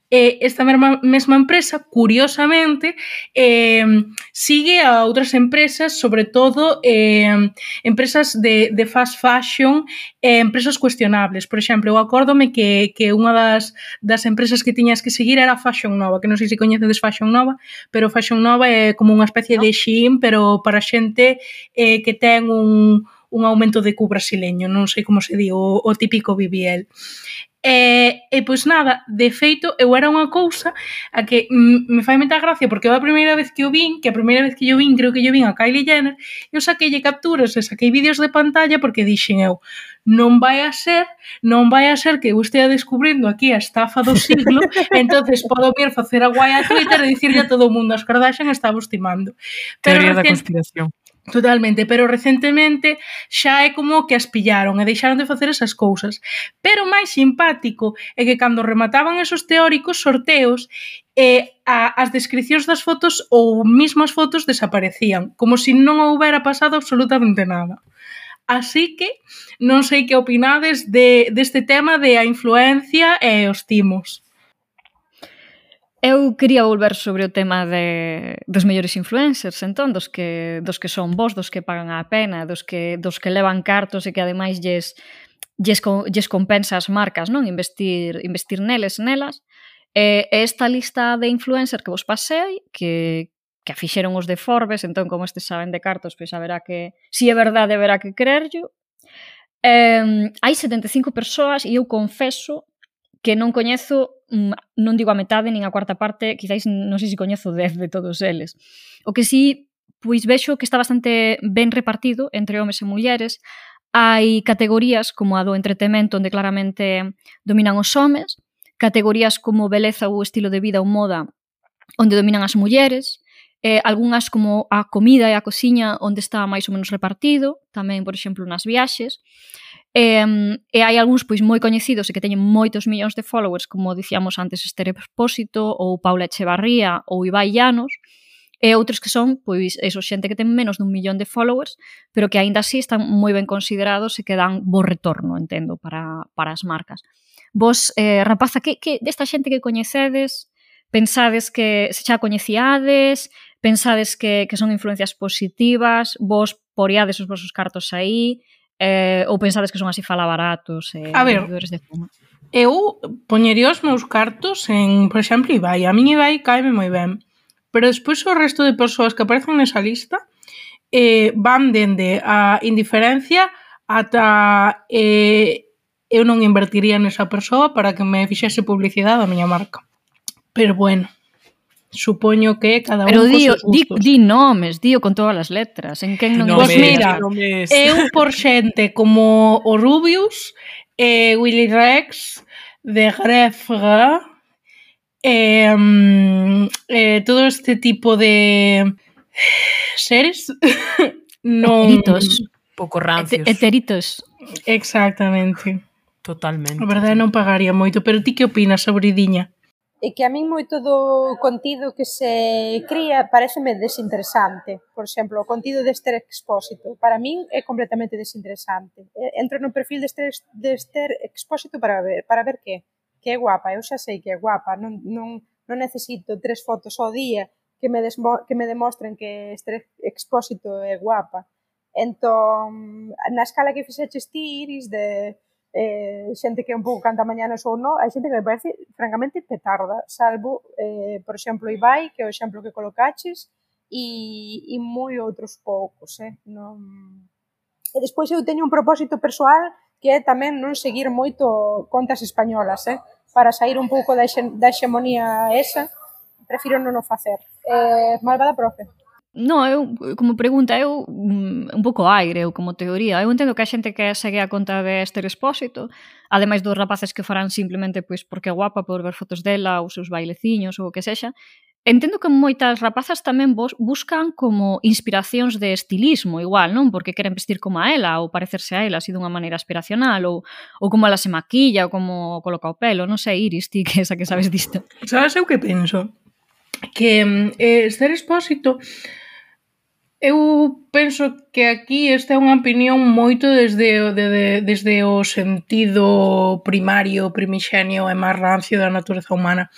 eh, esta mesma, mesma empresa, curiosamente, eh, sigue a outras empresas, sobre todo eh, empresas de, de fast fashion, eh, empresas cuestionables. Por exemplo, eu acórdome que, que unha das, das empresas que tiñas que seguir era Fashion Nova, que non sei se coñecedes Fashion Nova, pero Fashion Nova é como unha especie no. de Shein, pero para xente eh, que ten un un aumento de cu brasileño, non sei como se di, o, o típico BBL. E, e pois nada, de feito, eu era unha cousa a que mm, me fai meta gracia porque eu a primeira vez que o vin, que a primeira vez que eu vin, creo que eu vin a Kylie Jenner, eu saqueille capturas e saquei vídeos de pantalla porque dixen eu, non vai a ser, non vai a ser que eu estea descubrindo aquí a estafa do siglo, entonces podo vir facer a guai a Twitter e dicirlle a todo o mundo, as Kardashian estaba estimando. Pero Teoría da conspiración. Totalmente, pero recentemente xa é como que as pillaron e deixaron de facer esas cousas. Pero máis simpático é que cando remataban esos teóricos sorteos, eh, a, as descricións das fotos ou mismas fotos desaparecían, como se si non houbera pasado absolutamente nada. Así que non sei que opinades de, deste tema de a influencia e os timos. Eu quería volver sobre o tema de, dos mellores influencers, entón, dos que, dos que son vos, dos que pagan a pena, dos que, dos que levan cartos e que ademais lles, lles, lles compensa as marcas, non? Investir, investir neles, nelas. E esta lista de influencer que vos pasei, que, que a fixeron os de Forbes, entón, como estes saben de cartos, pois haberá que, se si é verdade, haberá que creerllo. Eh, hai 75 persoas e eu confeso que non coñezo Mm, non digo a metade nin a cuarta parte, quizáis non sei se coñezo 10 de todos eles. O que sí, pois vexo que está bastante ben repartido entre homes e mulleres, hai categorías como a do entretemento onde claramente dominan os homes, categorías como beleza ou estilo de vida ou moda onde dominan as mulleres, eh, algunhas como a comida e a cociña onde está máis ou menos repartido, tamén, por exemplo, nas viaxes, E, e hai algúns pois moi coñecidos e que teñen moitos millóns de followers, como dicíamos antes Esther Expósito ou Paula Echevarría ou Ibai Llanos, e outros que son, pois, eso, xente que ten menos dun millón de followers, pero que aínda así están moi ben considerados e que dan bo retorno, entendo, para, para as marcas. Vos, eh, rapaza, que, que desta xente que coñecedes, pensades que se xa coñecíades, pensades que, que son influencias positivas, vos poriades os vosos cartos aí, eh, ou pensades que son así fala baratos e eh, a ver, de fuma? Eu poñería os meus cartos en, por exemplo, Ibai. A min Ibai caeme moi ben. Pero despois o resto de persoas que aparecen nesa lista eh, van dende a indiferencia ata eh, eu non invertiría nesa persoa para que me fixese publicidade a miña marca. Pero bueno, supoño que cada Pero un dío, di, di nomes, dio con todas as letras, en quen non... Pois pues mira, nomes. eu por xente como o Rubius, eh, Willy Rex, de Grefga, eh, mm, eh, todo este tipo de seres non... Eteritos. Pouco rancios. Et eteritos. Exactamente. Totalmente. A verdade non pagaría moito, pero ti que opinas sobre Diña? e que a min moito do contido que se cría pareceme desinteresante. Por exemplo, o contido deste expósito para min é completamente desinteresante. Entro no perfil deste, deste expósito para ver, para ver que que é guapa, eu xa sei que é guapa, non, non, non necesito tres fotos ao día que me, desmo, que me demostren que este expósito é guapa. Entón, na escala que fixeches ti, Iris, de eh, xente que é un pouco canta mañanas ou non, hai xente que me parece francamente petarda, salvo, eh, por exemplo, Ibai, que é o exemplo que colocaches, e, e moi outros poucos, eh? Non... E despois eu teño un propósito persoal que é tamén non seguir moito contas españolas, eh? para sair un pouco da, da hexemonía esa, prefiro non o facer. Eh, malvada profe. No, eu, como pregunta, eu mm, un pouco aire, eu como teoría. Eu entendo que a xente que segue a conta de Esther Espósito, ademais dos rapaces que farán simplemente pois porque é guapa por ver fotos dela, ou seus baileciños, ou o que sexa, Entendo que moitas rapazas tamén vos buscan como inspiracións de estilismo, igual, non? Porque queren vestir como a ela ou parecerse a ela así dunha maneira aspiracional ou, ou como ela se maquilla ou como coloca o pelo, non sei, Iris, ti que esa que sabes disto. Sabes eu que penso? Que mm, eh, ser expósito Eu penso que aquí esta é unha opinión moito desde, de, de, desde o sentido primario, primixenio e máis rancio da natureza humana.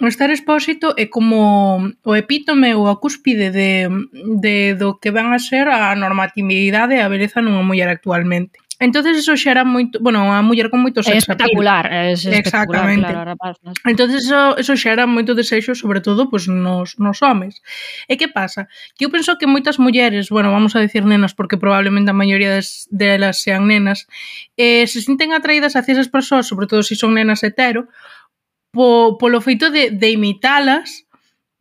O estar expósito é como o epítome ou a cúspide de, de, do que van a ser a normatividade e a beleza nunha muller actualmente. Entonces eso xa era moito, bueno, a muller con moito sexo. É espectacular, é Exactamente. Claro, rapaz, no Entonces eso, eso xa era moito desexo, sobre todo pues, nos, nos homes. E que pasa? Que eu penso que moitas mulleres, bueno, vamos a decir nenas, porque probablemente a maioría des, delas sean nenas, eh, se sinten atraídas hacia esas persoas, sobre todo se si son nenas hetero, po, polo feito de, de imitalas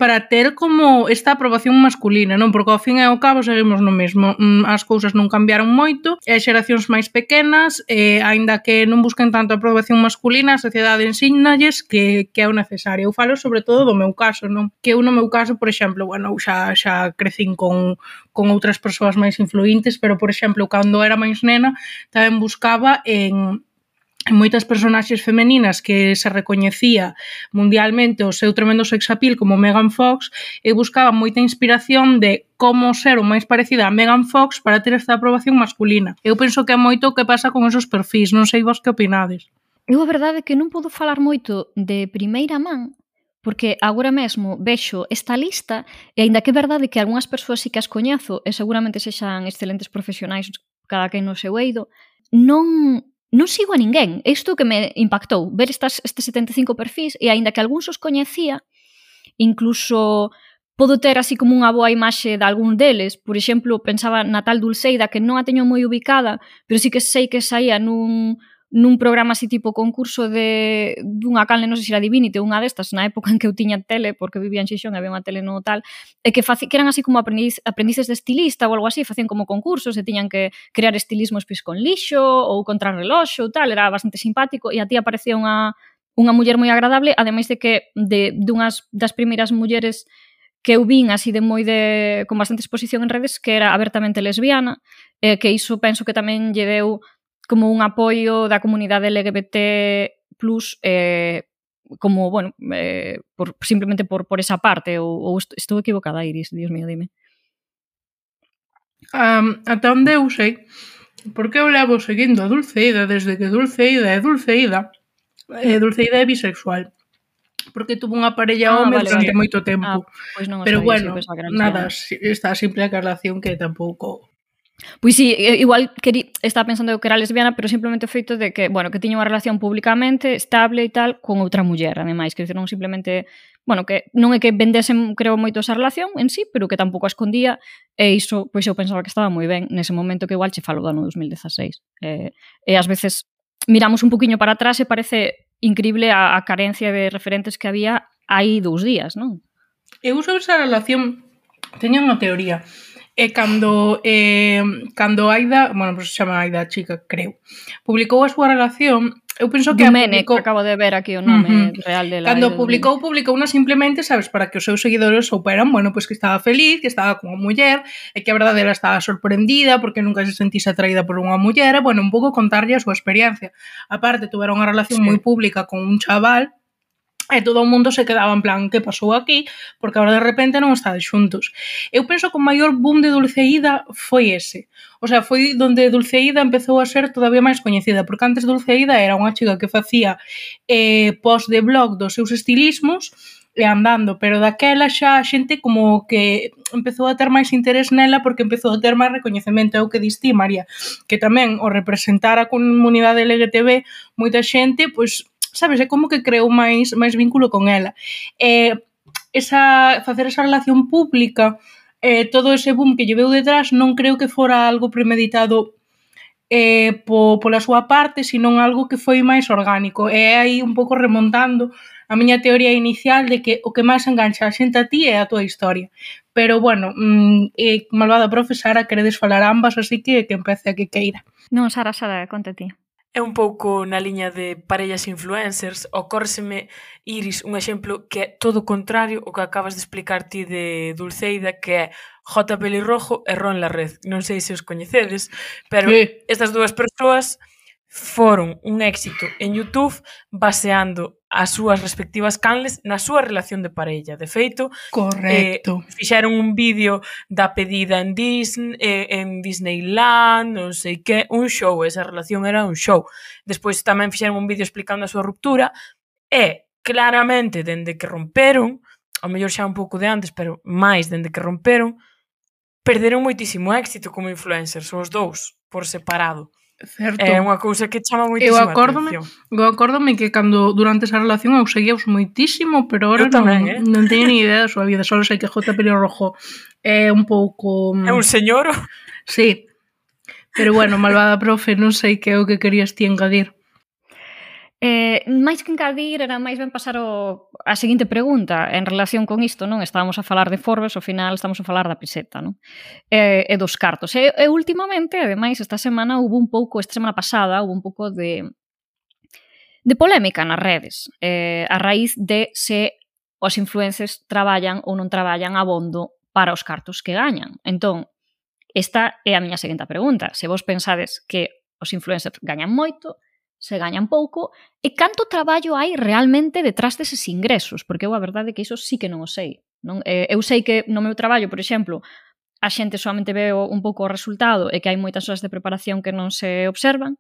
para ter como esta aprobación masculina, non? Porque ao fin e ao cabo seguimos no mesmo. Mm, as cousas non cambiaron moito, e as xeracións máis pequenas, e aínda que non busquen tanto a aprobación masculina, a sociedade ensínalles que, que é o necesario. Eu falo sobre todo do meu caso, non? Que eu no meu caso, por exemplo, bueno, xa, xa crecín con, con outras persoas máis influintes, pero, por exemplo, cando era máis nena, tamén buscaba en moitas personaxes femeninas que se recoñecía mundialmente o seu tremendo sex appeal como Megan Fox e buscaba moita inspiración de como ser o máis parecida a Megan Fox para ter esta aprobación masculina. Eu penso que é moito o que pasa con esos perfis, non sei vos que opinades. Eu a verdade é que non podo falar moito de primeira man, porque agora mesmo vexo esta lista e aínda que é verdade que algunhas persoas si que as coñezo e seguramente sexan excelentes profesionais cada quen no seu eido, non non sigo a ninguén. Isto que me impactou, ver estas, estes 75 perfis, e aínda que algúns os coñecía, incluso podo ter así como unha boa imaxe de algún deles. Por exemplo, pensaba na tal Dulceida, que non a teño moi ubicada, pero sí que sei que saía nun nun programa así tipo concurso de dunha canle, non sei se era Divinity ou unha destas, na época en que eu tiña tele, porque vivía en Xixón, había unha tele no tal, e que, faci, que eran así como aprendiz, aprendices de estilista ou algo así, facían como concursos e tiñan que crear estilismos pois con lixo ou contra reloxo ou tal, era bastante simpático e a ti aparecía unha unha muller moi agradable, ademais de que de dunhas das primeiras mulleres que eu vin así de moi de con bastante exposición en redes que era abertamente lesbiana, eh, que iso penso que tamén lle deu como un apoio da comunidade LGBT+, eh, como, bueno, eh, por, simplemente por, por esa parte, ou, ou estou equivocada, Iris, dios mío, dime. Um, ata onde eu sei, porque eu levo seguindo a Dulceida desde que Dulceida é Dulceida, eh, Dulceida é bisexual porque tuvo unha parella ah, home vale, durante vale. moito tempo. Ah, pois non Pero sabía, bueno, pois nada, está simple aclaración que tampouco Pois sí, igual querí, estaba pensando que era lesbiana, pero simplemente o feito de que, bueno, que tiña unha relación publicamente estable e tal con outra muller, ademais, que non simplemente, bueno, que non é que vendesen, creo, moito esa relación en sí, pero que tampouco a escondía, e iso, pois eu pensaba que estaba moi ben nese momento que igual che falo do ano 2016. Eh, e ás veces miramos un poquinho para atrás e parece increíble a, a carencia de referentes que había aí dous días, non? Eu sobre esa relación teña unha teoría. E cando, eh, cando Aida, bueno, pois pues, se chama Aida Chica, creo, publicou a súa relación, eu penso que Domene, publicou... acabo de ver aquí o nome uh -huh. real dela. Cando publicou, publicou unha simplemente, sabes, para que os seus seguidores souperan, bueno, pois pues que estaba feliz, que estaba con a muller, e que a verdade ela estaba sorprendida porque nunca se sentise atraída por unha muller, e bueno, un pouco contarlle a súa experiencia. Aparte, tuveron unha relación sí. moi pública con un chaval E todo o mundo se quedaba en plan, que pasou aquí? Porque agora de repente non estades xuntos. Eu penso que o maior boom de Dulceida foi ese. O sea, foi donde Dulceida empezou a ser todavía máis coñecida, porque antes Dulceida era unha chica que facía eh, post de blog dos seus estilismos, e andando, pero daquela xa a xente como que empezou a ter máis interés nela porque empezou a ter máis recoñecemento, é o que diste, María, que tamén o representar a comunidade LGTB moita xente, pois sabes, é como que creou máis máis vínculo con ela. Eh, esa facer esa relación pública, eh, todo ese boom que lleveu detrás non creo que fora algo premeditado eh, po, pola súa parte, senón algo que foi máis orgánico. E aí un pouco remontando a miña teoría inicial de que o que máis engancha a xente a ti é a tua historia. Pero, bueno, mm, eh, malvada profe, Sara, queredes falar ambas, así que que empece a que queira. Non, Sara, Sara, conta ti. É un pouco na liña de parellas influencers, ocórseme, Iris, un exemplo que é todo o contrario o que acabas de explicar ti de Dulceida, que é J. Pelirrojo e Ron La Red. Non sei se os coñecedes, pero sí. estas dúas persoas foron un éxito en YouTube baseando as súas respectivas canles na súa relación de parella. De feito, Correcto. Eh, fixeron un vídeo da pedida en Disney, eh, en Disneyland, non sei que, un show, esa relación era un show. Despois tamén fixeron un vídeo explicando a súa ruptura e claramente dende que romperon, ao mellor xa un pouco de antes, pero máis dende que romperon, perderon moitísimo éxito como influencers os dous por separado. Certo. É unha cousa que chama moitísimo eu acórdome, atención. Eu acórdome que cando durante esa relación eu seguíaos moitísimo, pero ahora tamén, non, eh? non teño ni idea da súa vida, só sei que J. Pelio Rojo é un pouco... Mm, é un señor? Sí, pero bueno, malvada profe, non sei que é o que querías ti engadir. Eh, máis que encadir, era máis ben pasar o, a seguinte pregunta en relación con isto, non? Estábamos a falar de Forbes, ao final estamos a falar da peseta, non? Eh, e dos cartos. E, e últimamente, ademais, esta semana houve un pouco, esta semana pasada, houve un pouco de de polémica nas redes, eh, a raíz de se os influencers traballan ou non traballan abondo para os cartos que gañan. Entón, esta é a miña seguinte pregunta. Se vos pensades que os influencers gañan moito, se gañan pouco e canto traballo hai realmente detrás deses ingresos, porque eu a verdade é que iso sí que non o sei. Non? Eh, Eu sei que no meu traballo, por exemplo, a xente solamente ve un pouco o resultado e que hai moitas horas de preparación que non se observan,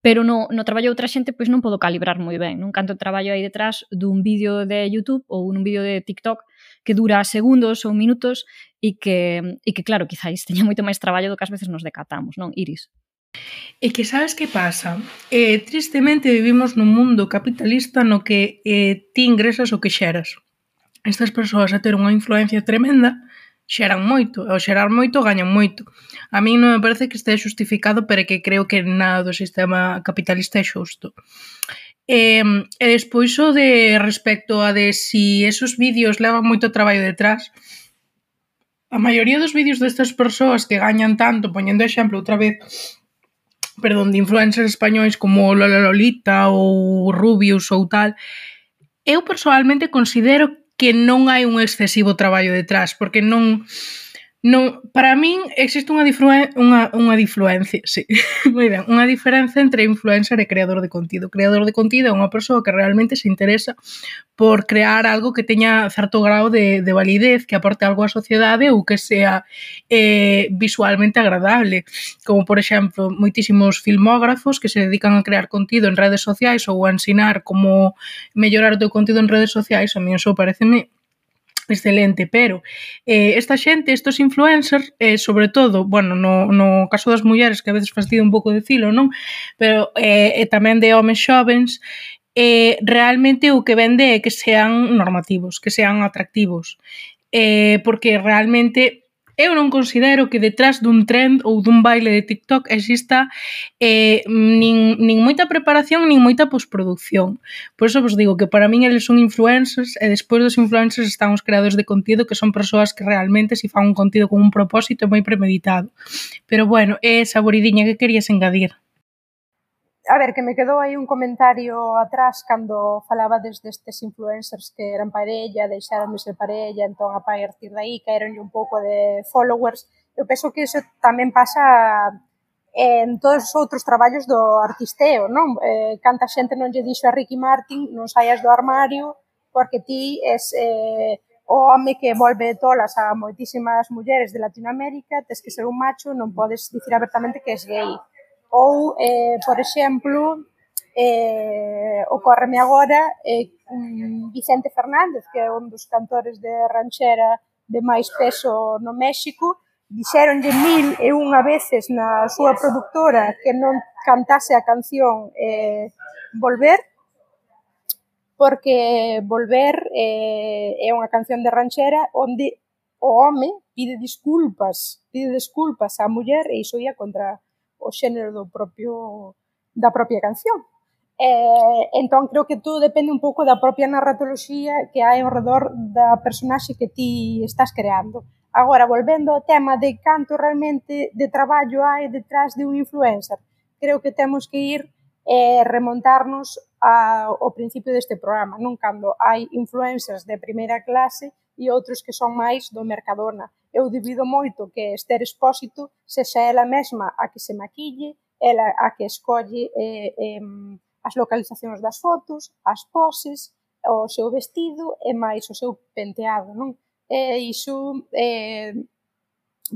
pero no, no traballo de outra xente pois non podo calibrar moi ben, non canto traballo aí detrás dun vídeo de YouTube ou un vídeo de TikTok que dura segundos ou minutos e que, e que claro, quizáis teña moito máis traballo do que ás veces nos decatamos, non, Iris? E que sabes que pasa? Eh, tristemente vivimos nun mundo capitalista no que eh, ti ingresas o que xeras. Estas persoas a ter unha influencia tremenda xeran moito, e ao xerar moito gañan moito. A mí non me parece que este xustificado, pero que creo que nada do sistema capitalista é xusto. E, e despois o de respecto a de si esos vídeos levan moito traballo detrás, a maioría dos vídeos destas persoas que gañan tanto, poñendo exemplo outra vez, perdón, de influencers españois como Lola Lolita ou Rubius ou tal, eu personalmente considero que non hai un excesivo traballo detrás, porque non non, para min existe unha, difluen, unha, unha difluencia, sí, moi ben, unha diferenza entre influencer e creador de contido. Creador de contido é unha persoa que realmente se interesa por crear algo que teña certo grau de, de validez, que aporte algo á sociedade ou que sea eh, visualmente agradable. Como, por exemplo, moitísimos filmógrafos que se dedican a crear contido en redes sociais ou a ensinar como mellorar o teu contido en redes sociais, a mí iso pareceme excelente, pero eh, esta xente, estos influencers, eh, sobre todo, bueno, no, no caso das mulleres, que a veces fastidio un pouco dicilo, non? Pero eh, e tamén de homens xovens, eh, realmente o que vende é que sean normativos, que sean atractivos, eh, porque realmente eu non considero que detrás dun trend ou dun baile de TikTok exista eh, nin, nin moita preparación nin moita postproducción. Por eso vos digo que para min eles son influencers e despois dos influencers están os creadores de contido que son persoas que realmente si fan un contido con un propósito moi premeditado. Pero bueno, é eh, saboridiña que querías engadir a ver, que me quedou aí un comentario atrás cando falabades destes influencers que eran parella, deixaron de ser parella, entón a partir de aí caeronlle un pouco de followers. Eu penso que iso tamén pasa en todos os outros traballos do artisteo, non? Eh, canta xente non lle dixo a Ricky Martin non saias do armario porque ti es eh, o home que volve tolas a moitísimas mulleres de Latinoamérica, tes que ser un macho, non podes dicir abertamente que es gay ou, eh, por exemplo, eh, ocorreme agora eh, Vicente Fernández, que é un dos cantores de ranchera de máis peso no México, dixeronlle mil e unha veces na súa productora que non cantase a canción eh, Volver, porque Volver eh, é unha canción de ranchera onde o home pide disculpas, pide disculpas á muller e iso ia contra o xénero do propio da propia canción. Eh, entón, creo que todo depende un pouco da propia narratoloxía que hai ao redor da personaxe que ti estás creando. Agora, volvendo ao tema de canto realmente de traballo hai detrás de un influencer, creo que temos que ir eh, remontarnos a, ao principio deste programa, non cando hai influencers de primeira clase e outros que son máis do Mercadona. Eu divido moito que Esther Expósito sexa ela mesma a que se maquille, ela a que escolle eh, eh, as localizacións das fotos, as poses, o seu vestido e máis o seu penteado, non? E iso eh,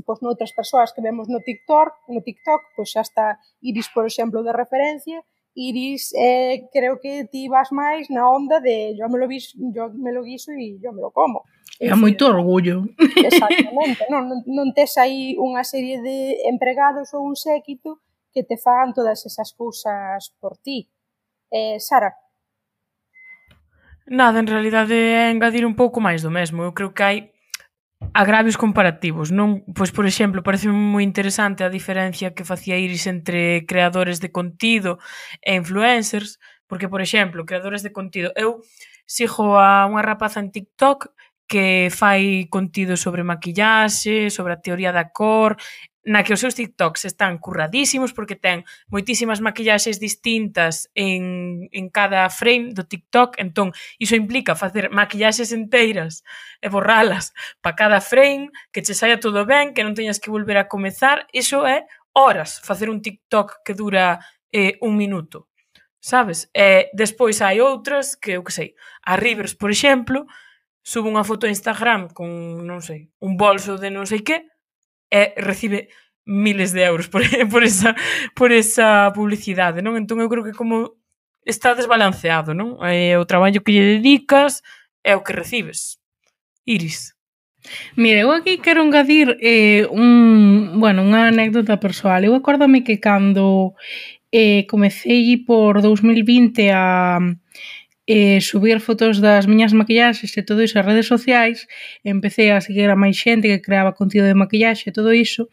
pois noutras persoas que vemos no TikTok, no TikTok, pois xa está Iris, por exemplo, de referencia, Iris, eh, creo que ti vas máis na onda de yo me lo, vis, yo me lo guiso e yo me lo como. É moito orgullo. Exactamente, non, non, non tes aí unha serie de empregados ou un séquito que te fagan todas esas cousas por ti. Eh, Sara, Nada, en realidade é engadir un pouco máis do mesmo. Eu creo que hai agravios comparativos, non? Pois, por exemplo, parece moi interesante a diferencia que facía Iris entre creadores de contido e influencers, porque, por exemplo, creadores de contido... Eu sigo a unha rapaza en TikTok que fai contido sobre maquillaxe, sobre a teoría da cor, na que os seus TikToks están curradísimos porque ten moitísimas maquillaxes distintas en, en cada frame do TikTok, entón iso implica facer maquillaxes enteiras e borralas para cada frame, que che saia todo ben, que non teñas que volver a comezar, iso é horas facer un TikTok que dura eh, un minuto. Sabes? E despois hai outras que, eu que sei, a Rivers, por exemplo, sube unha foto a Instagram con, non sei, un bolso de non sei que, e recibe miles de euros por, por, esa, por esa publicidade, non? Entón eu creo que como está desbalanceado, non? É o traballo que lle dedicas é o que recibes. Iris. Mira, eu aquí quero engadir eh, un, bueno, unha anécdota persoal. Eu acórdame que cando eh, comecei por 2020 a eh, subir fotos das miñas maquillaxes e todo iso ás redes sociais, empecé a seguir a máis xente que creaba contido de maquillaxe e todo iso,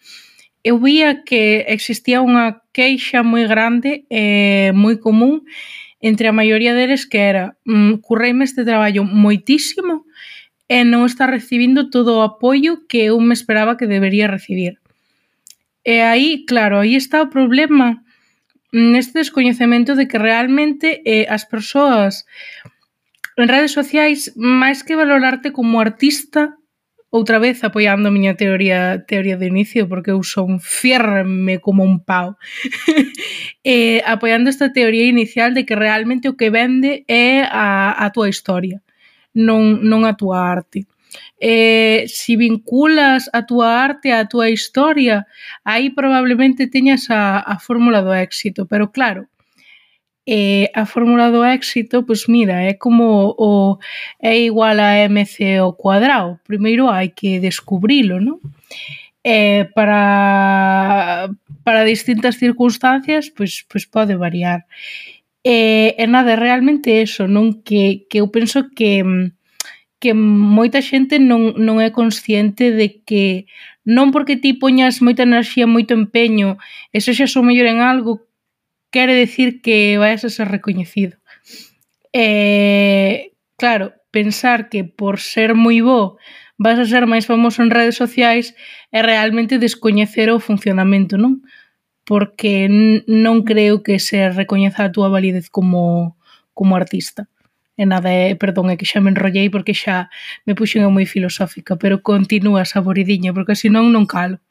eu vía que existía unha queixa moi grande e moi común entre a maioría deles que era mm, curreime este traballo moitísimo e non está recibindo todo o apoio que eu me esperaba que debería recibir. E aí, claro, aí está o problema neste descoñecemento de que realmente eh, as persoas en redes sociais, máis que valorarte como artista, outra vez apoiando a miña teoría teoría de inicio, porque eu son fierme como un pau, eh, apoiando esta teoría inicial de que realmente o que vende é a, a tua historia, non, non a tua arte eh, si vinculas a túa arte a túa historia, aí probablemente teñas a, a fórmula do éxito, pero claro, eh, a fórmula do éxito, pois mira, é como o é igual a MC ao cuadrado. Primeiro hai que descubrilo, non? Eh, para, para distintas circunstancias, pois, pois pode variar. Eh, e eh, eh, nada, realmente eso, non que, que eu penso que mm, que moita xente non, non é consciente de que non porque ti poñas moita enerxía, moito empeño e sexas o mellor en algo quere decir que vais a ser recoñecido. Eh, claro, pensar que por ser moi bo vas a ser máis famoso en redes sociais é realmente descoñecer o funcionamento, non? Porque non creo que se recoñeza a túa validez como, como artista e nada, é, perdón, é que xa me enrollei porque xa me puxen moi filosófica, pero continúa saboridiña, porque senón non calo.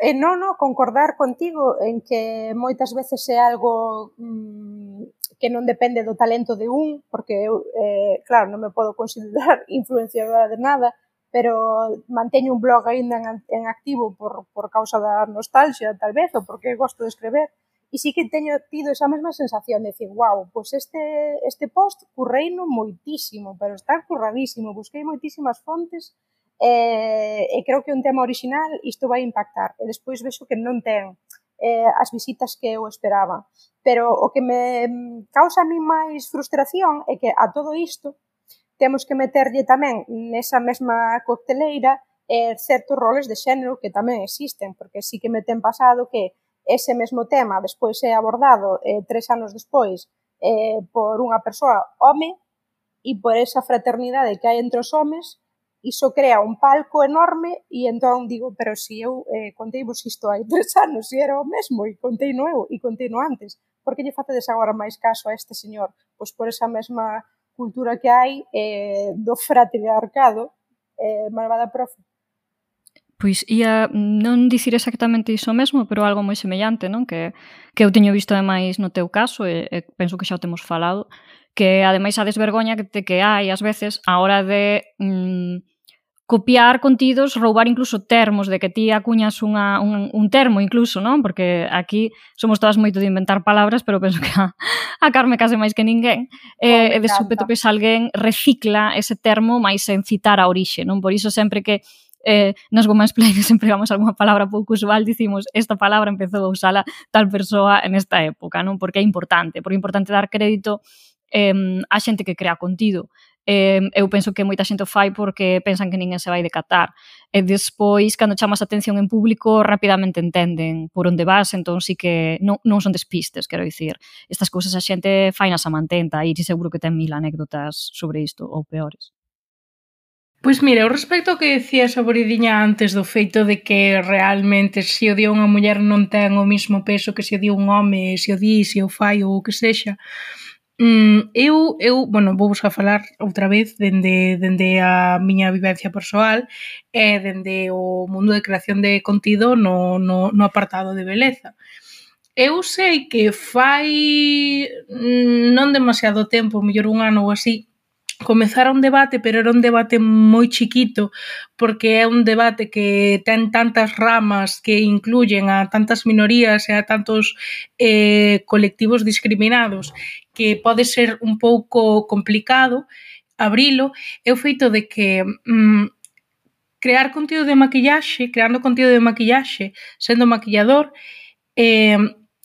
E non, non, concordar contigo en que moitas veces é algo mmm, que non depende do talento de un, porque eu, eh, claro, non me podo considerar influenciadora de nada, pero manteño un blog aínda en, en activo por, por causa da nostalgia, tal vez, ou porque gosto de escrever, E sí que teño tido esa mesma sensación de decir, wow, pois este, este post curreino moitísimo, pero está curradísimo, busquei moitísimas fontes, eh, e creo que un tema original isto vai impactar. E despois vexo que non ten eh, as visitas que eu esperaba. Pero o que me causa a mí máis frustración é que a todo isto temos que meterlle tamén nesa mesma cocteleira eh, certos roles de xénero que tamén existen, porque sí que me ten pasado que ese mesmo tema despois é abordado eh, tres anos despois eh, por unha persoa home e por esa fraternidade que hai entre os homes iso crea un palco enorme e entón digo, pero si eu eh, contei vos isto hai tres anos e era o mesmo e contei no eu e contei no antes por que lle facedes agora máis caso a este señor? Pois por esa mesma cultura que hai eh, do fratriarcado eh, malvada profe. Pois ia non dicir exactamente iso mesmo, pero algo moi semellante, non? Que, que eu teño visto ademais no teu caso, e, e penso que xa o temos falado, que ademais a desvergoña que, te, que hai ás veces a hora de mm, copiar contidos, roubar incluso termos, de que ti acuñas unha, un, un termo incluso, non? Porque aquí somos todas moito de inventar palabras, pero penso que a, a Carme case máis que ninguén. Oh, eh, e de súpeto, pois, alguén recicla ese termo máis sen citar a orixe, non? Por iso sempre que eh, nos sempre empregamos algunha palabra pouco usual, dicimos esta palabra empezou a usala tal persoa en esta época, non? Porque é importante, porque é importante dar crédito eh, a xente que crea contido. Eh, eu penso que moita xente o fai porque pensan que ninguén se vai decatar. E despois, cando chamas atención en público, rapidamente entenden por onde vas, entón sí que non, non son despistes, quero dicir. Estas cousas a xente fainas a mantenta e seguro que ten mil anécdotas sobre isto ou peores. Pois mira, o respecto ao que decía Saboridiña antes do feito de que realmente se o di unha muller non ten o mismo peso que se o di un home, se o di, se o fai ou o que sexa, Mm, eu, eu, bueno, vou vos a falar outra vez dende, dende a miña vivencia persoal e dende o mundo de creación de contido no, no, no apartado de beleza. Eu sei que fai mm, non demasiado tempo, mellor un ano ou así, comezara un debate, pero era un debate moi chiquito, porque é un debate que ten tantas ramas que incluyen a tantas minorías e a tantos eh, colectivos discriminados que pode ser un pouco complicado abrilo, é o feito de que mm, crear contido de maquillaxe, creando contido de maquillaxe, sendo maquillador, eh,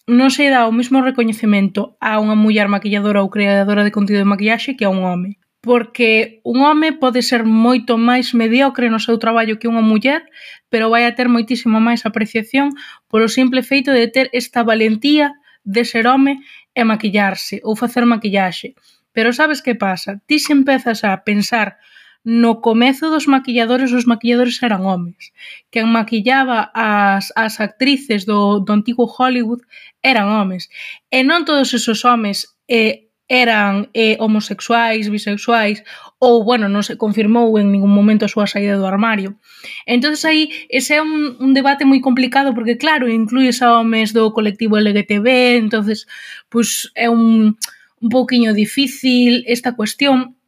non se dá o mesmo recoñecemento a unha muller maquilladora ou creadora de contido de maquillaxe que a un home porque un home pode ser moito máis mediocre no seu traballo que unha muller, pero vai a ter moitísimo máis apreciación polo simple feito de ter esta valentía de ser home e maquillarse ou facer maquillaxe. Pero sabes que pasa? Ti se empezas a pensar no comezo dos maquilladores, os maquilladores eran homes. Quen maquillaba as, as actrices do, do antigo Hollywood eran homes. E non todos esos homes eh, eran eh, homosexuais, bisexuais ou, bueno, non se confirmou en ningún momento a súa saída do armario. entonces aí ese é un, un debate moi complicado porque, claro, incluís a homes do colectivo LGTB, entonces pois pues, é un, un pouquiño difícil esta cuestión,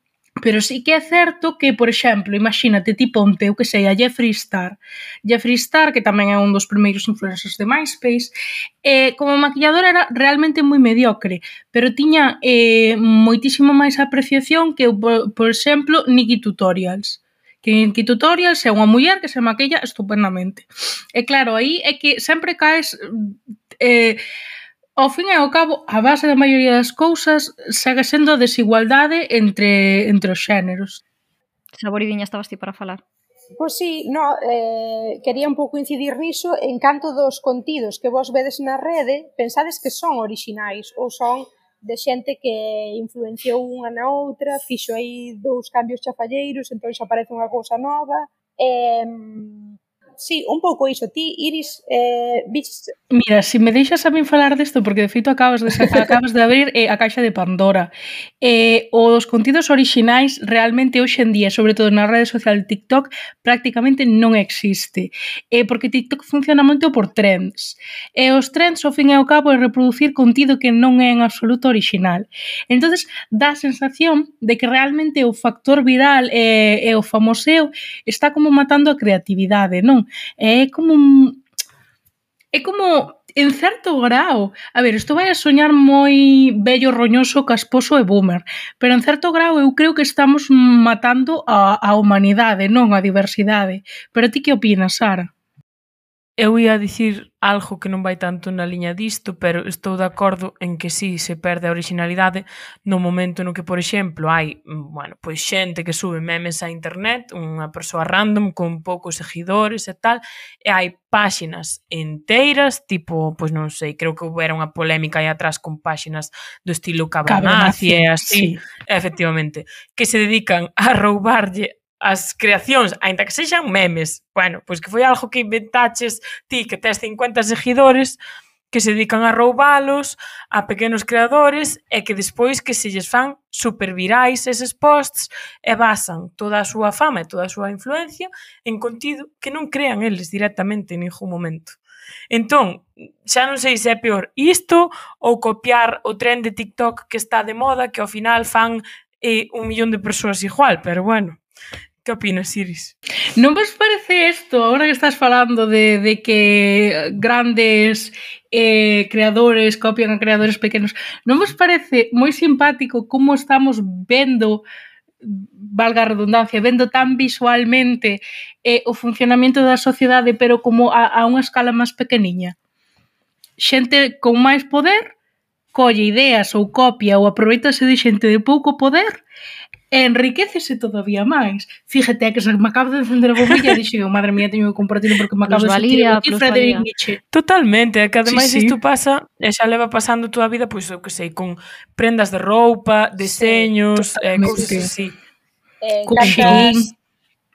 Pero sí que é certo que, por exemplo, imagínate ti ponte, eu que sei, a Jeffree Star. Jeffree Star, que tamén é un dos primeiros influencers de MySpace, eh, como maquilladora era realmente moi mediocre, pero tiña eh, moitísimo máis apreciación que, por, por exemplo, Nikki Tutorials que en que tutorials é unha muller que se maquilla estupendamente. E claro, aí é que sempre caes eh, ao fin e ao cabo, a base da maioría das cousas segue sendo a desigualdade entre, entre os xéneros. Saboridiña, estabas ti para falar. Pois sí, no, eh, quería un pouco incidir niso en canto dos contidos que vos vedes na rede, pensades que son orixinais ou son de xente que influenciou unha na outra, fixo aí dous cambios chafalleiros, entón xa aparece unha cousa nova. Eh, sí, un pouco iso. Ti, Iris, eh, viste... Mira, se si me deixas a min falar desto, porque de feito acabas de, acabas de abrir eh, a caixa de Pandora. Eh, os contidos orixinais realmente hoxe en día, sobre todo na rede social TikTok, prácticamente non existe. Eh, porque TikTok funciona moito por trends. E os trends, ao fin e ao cabo, é reproducir contido que non é en absoluto orixinal. entonces dá a sensación de que realmente o factor viral e, eh, e o famoseo está como matando a creatividade, non? É como un... É como en certo grau, a ver, isto vai a soñar moi bello, roñoso, casposo e boomer, pero en certo grau eu creo que estamos matando a, a humanidade, non a diversidade. Pero ti que opinas, Sara? Eu ia dicir algo que non vai tanto na liña disto, pero estou de acordo en que si sí, se perde a originalidade no momento no que, por exemplo, hai, mm, bueno, pois xente que sube memes a internet, unha persoa random con poucos seguidores e tal, e hai páxinas enteiras, tipo, pois non sei, creo que houbera unha polémica aí atrás con páxinas do estilo cabronazi e así, sí. efectivamente, que se dedican a roubarlle as creacións, aínda que sexan memes. Bueno, pois que foi algo que inventaches ti que tes 50 seguidores que se dedican a roubalos a pequenos creadores e que despois que se lles fan super virais eses posts e basan toda a súa fama e toda a súa influencia en contido que non crean eles directamente en ningún momento. Entón, xa non sei se é peor isto ou copiar o tren de TikTok que está de moda que ao final fan eh, un millón de persoas igual, pero bueno, Que opinas, Iris? Non vos parece isto, agora que estás falando de, de que grandes eh, creadores copian a creadores pequenos, non vos parece moi simpático como estamos vendo valga a redundancia, vendo tan visualmente eh, o funcionamento da sociedade, pero como a, a unha escala máis pequeniña. Xente con máis poder colle ideas ou copia ou aproveitase de xente de pouco poder e enriquecese todavía máis. Fíjate que se me acabo de defender a bombilla e dixen, madre mía, teño que compartirlo porque me acabo plusvalía, de sentir aquí Frederic Nietzsche. Totalmente, é que ademais sí, isto pasa e xa leva pasando toda a vida, pois eu que sei, con prendas de roupa, deseños, eh, sí, eh, cousas así. Eh, cantas,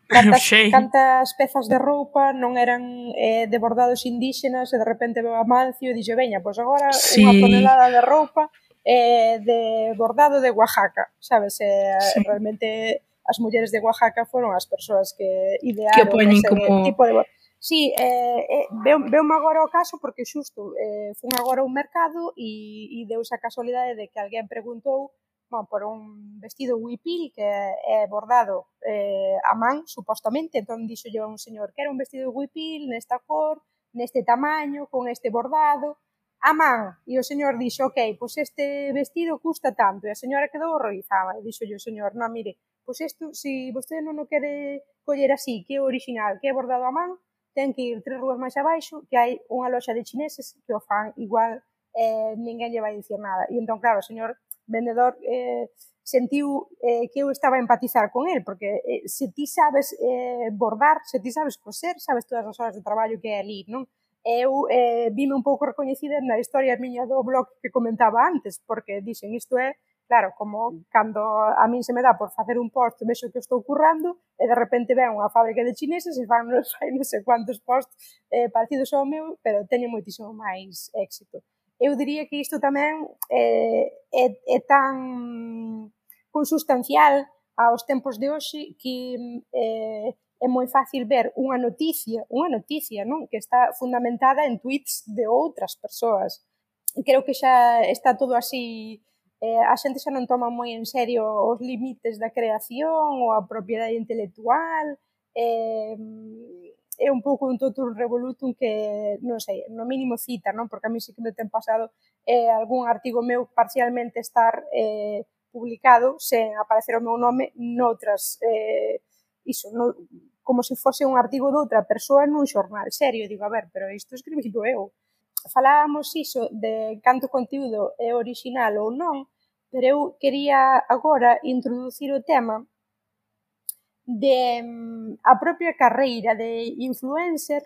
cantas, cantas pezas de roupa non eran eh, de bordados indígenas e de repente veo a Mancio e dixo, veña, pois agora sí. unha tonelada de roupa eh, de bordado de Oaxaca, sabes? Eh, sí. Realmente as mulleres de Oaxaca foron as persoas que idearon que ese como... tipo de bordado. Sí, eh, eh, veu, veo agora o caso porque xusto eh, fun agora a un mercado e, e deus a casualidade de que alguén preguntou bon, por un vestido huipil que é bordado eh, a man, supostamente, entón dixo yo a un señor que era un vestido huipil nesta cor, neste tamaño, con este bordado, a man e o señor dixo, ok, pois este vestido custa tanto, e a señora quedou horrorizada e dixo o señor, non, mire, pois isto, se si vostede non o quere coller así, que é original, que é bordado a man, ten que ir tres ruas máis abaixo, que hai unha loxa de chineses que o fan igual eh, ninguén lle vai dicir nada. E entón, claro, o señor vendedor eh, sentiu eh, que eu estaba a empatizar con el, porque eh, se ti sabes eh, bordar, se ti sabes coser, sabes todas as horas de traballo que hai ali, non? eu eh, vime un pouco recoñecida na historia miña do blog que comentaba antes, porque dixen isto é Claro, como mm. cando a min se me dá por facer un post, vexo que estou currando, e de repente ven unha fábrica de chineses e fan non non sei cuantos posts eh, parecidos ao meu, pero teñen moitísimo máis éxito. Eu diría que isto tamén eh, é, é tan consustancial aos tempos de hoxe que eh, é moi fácil ver unha noticia, unha noticia, non, que está fundamentada en tweets de outras persoas. Creo que xa está todo así eh, a xente xa non toma moi en serio os límites da creación ou a propiedade intelectual eh, é un pouco un totum revolutum que, non sei, no mínimo cita, non? porque a mí sí que me ten pasado eh, algún artigo meu parcialmente estar eh, publicado sen aparecer o meu nome noutras eh, iso, no, como se fose un artigo de outra persoa nun xornal serio, digo, a ver, pero isto escribido eu. Falábamos iso de canto contido é original ou non, pero eu quería agora introducir o tema de mm, a propia carreira de influencer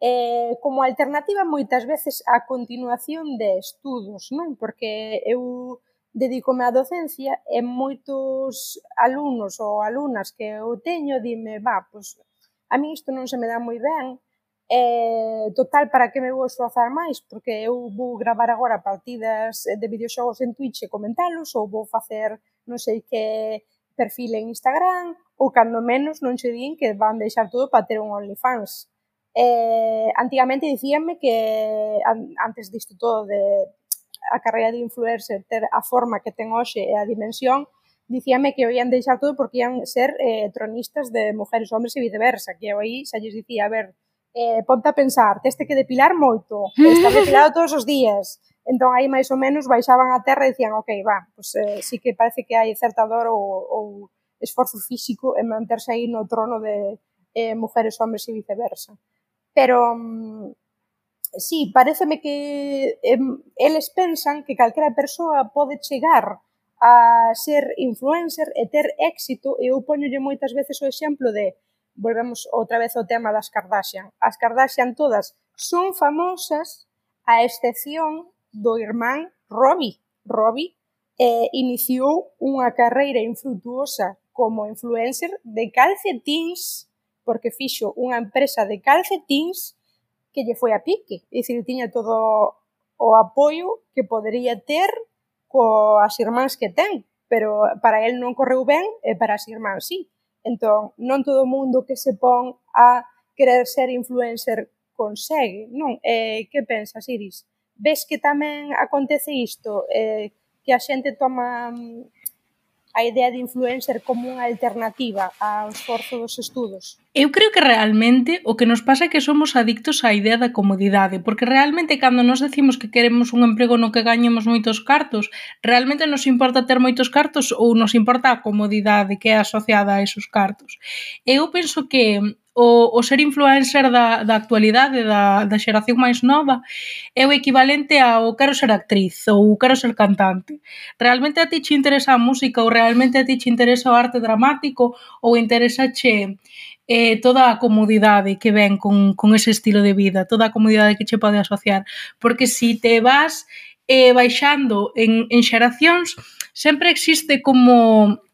eh, como alternativa moitas veces á continuación de estudos, non? Porque eu dedícome á docencia e moitos alumnos ou alumnas que eu teño dime, va, pois, a mí isto non se me dá moi ben, e, total, para que me vou esforzar máis? Porque eu vou gravar agora partidas de videoxogos en Twitch e comentalos, ou vou facer non sei que perfil en Instagram, ou cando menos non che din que van deixar todo para ter un OnlyFans. Eh, antigamente dicíanme que an, antes disto todo de a carreira de influencer ter a forma que ten hoxe e a dimensión, dicíame que o ian deixar todo porque ian ser eh, tronistas de mujeres, hombres e viceversa, que eu aí xa lles dicía, a ver, eh, ponte a pensar, teste que depilar moito, estás depilado todos os días, entón aí máis ou menos baixaban a terra e dicían, ok, va, pues, eh, sí que parece que hai certa dor ou, ou esforzo físico en manterse aí no trono de eh, mujeres, hombres e viceversa. Pero, mm, sí, pareceme que eh, eles pensan que calquera persoa pode chegar a ser influencer e ter éxito e eu poñolle moitas veces o exemplo de volvemos outra vez ao tema das Kardashian. As Kardashian todas son famosas a excepción do irmán Robbie. Robbie eh, iniciou unha carreira infrutuosa como influencer de calcetins porque fixo unha empresa de calcetins que lle foi a pique. E dicir, tiña todo o apoio que podería ter coas irmáns que ten, pero para el non correu ben e para as irmáns sí. Entón, non todo o mundo que se pon a querer ser influencer consegue, non? Eh, que pensas, Iris? Ves que tamén acontece isto? Eh, que a xente toma mm, a idea de influencer como unha alternativa ao esforzo dos estudos? Eu creo que realmente o que nos pasa é que somos adictos á idea da comodidade, porque realmente cando nos decimos que queremos un emprego no que gañemos moitos cartos, realmente nos importa ter moitos cartos ou nos importa a comodidade que é asociada a esos cartos. Eu penso que o, o ser influencer da, da actualidade, da, da xeración máis nova, é o equivalente ao quero ser actriz ou quero ser cantante. Realmente a ti che interesa a música ou realmente a ti che interesa o arte dramático ou interesa che eh, toda a comodidade que ven con, con ese estilo de vida, toda a comodidade que che pode asociar. Porque si te vas eh, baixando en, en xeracións, sempre existe como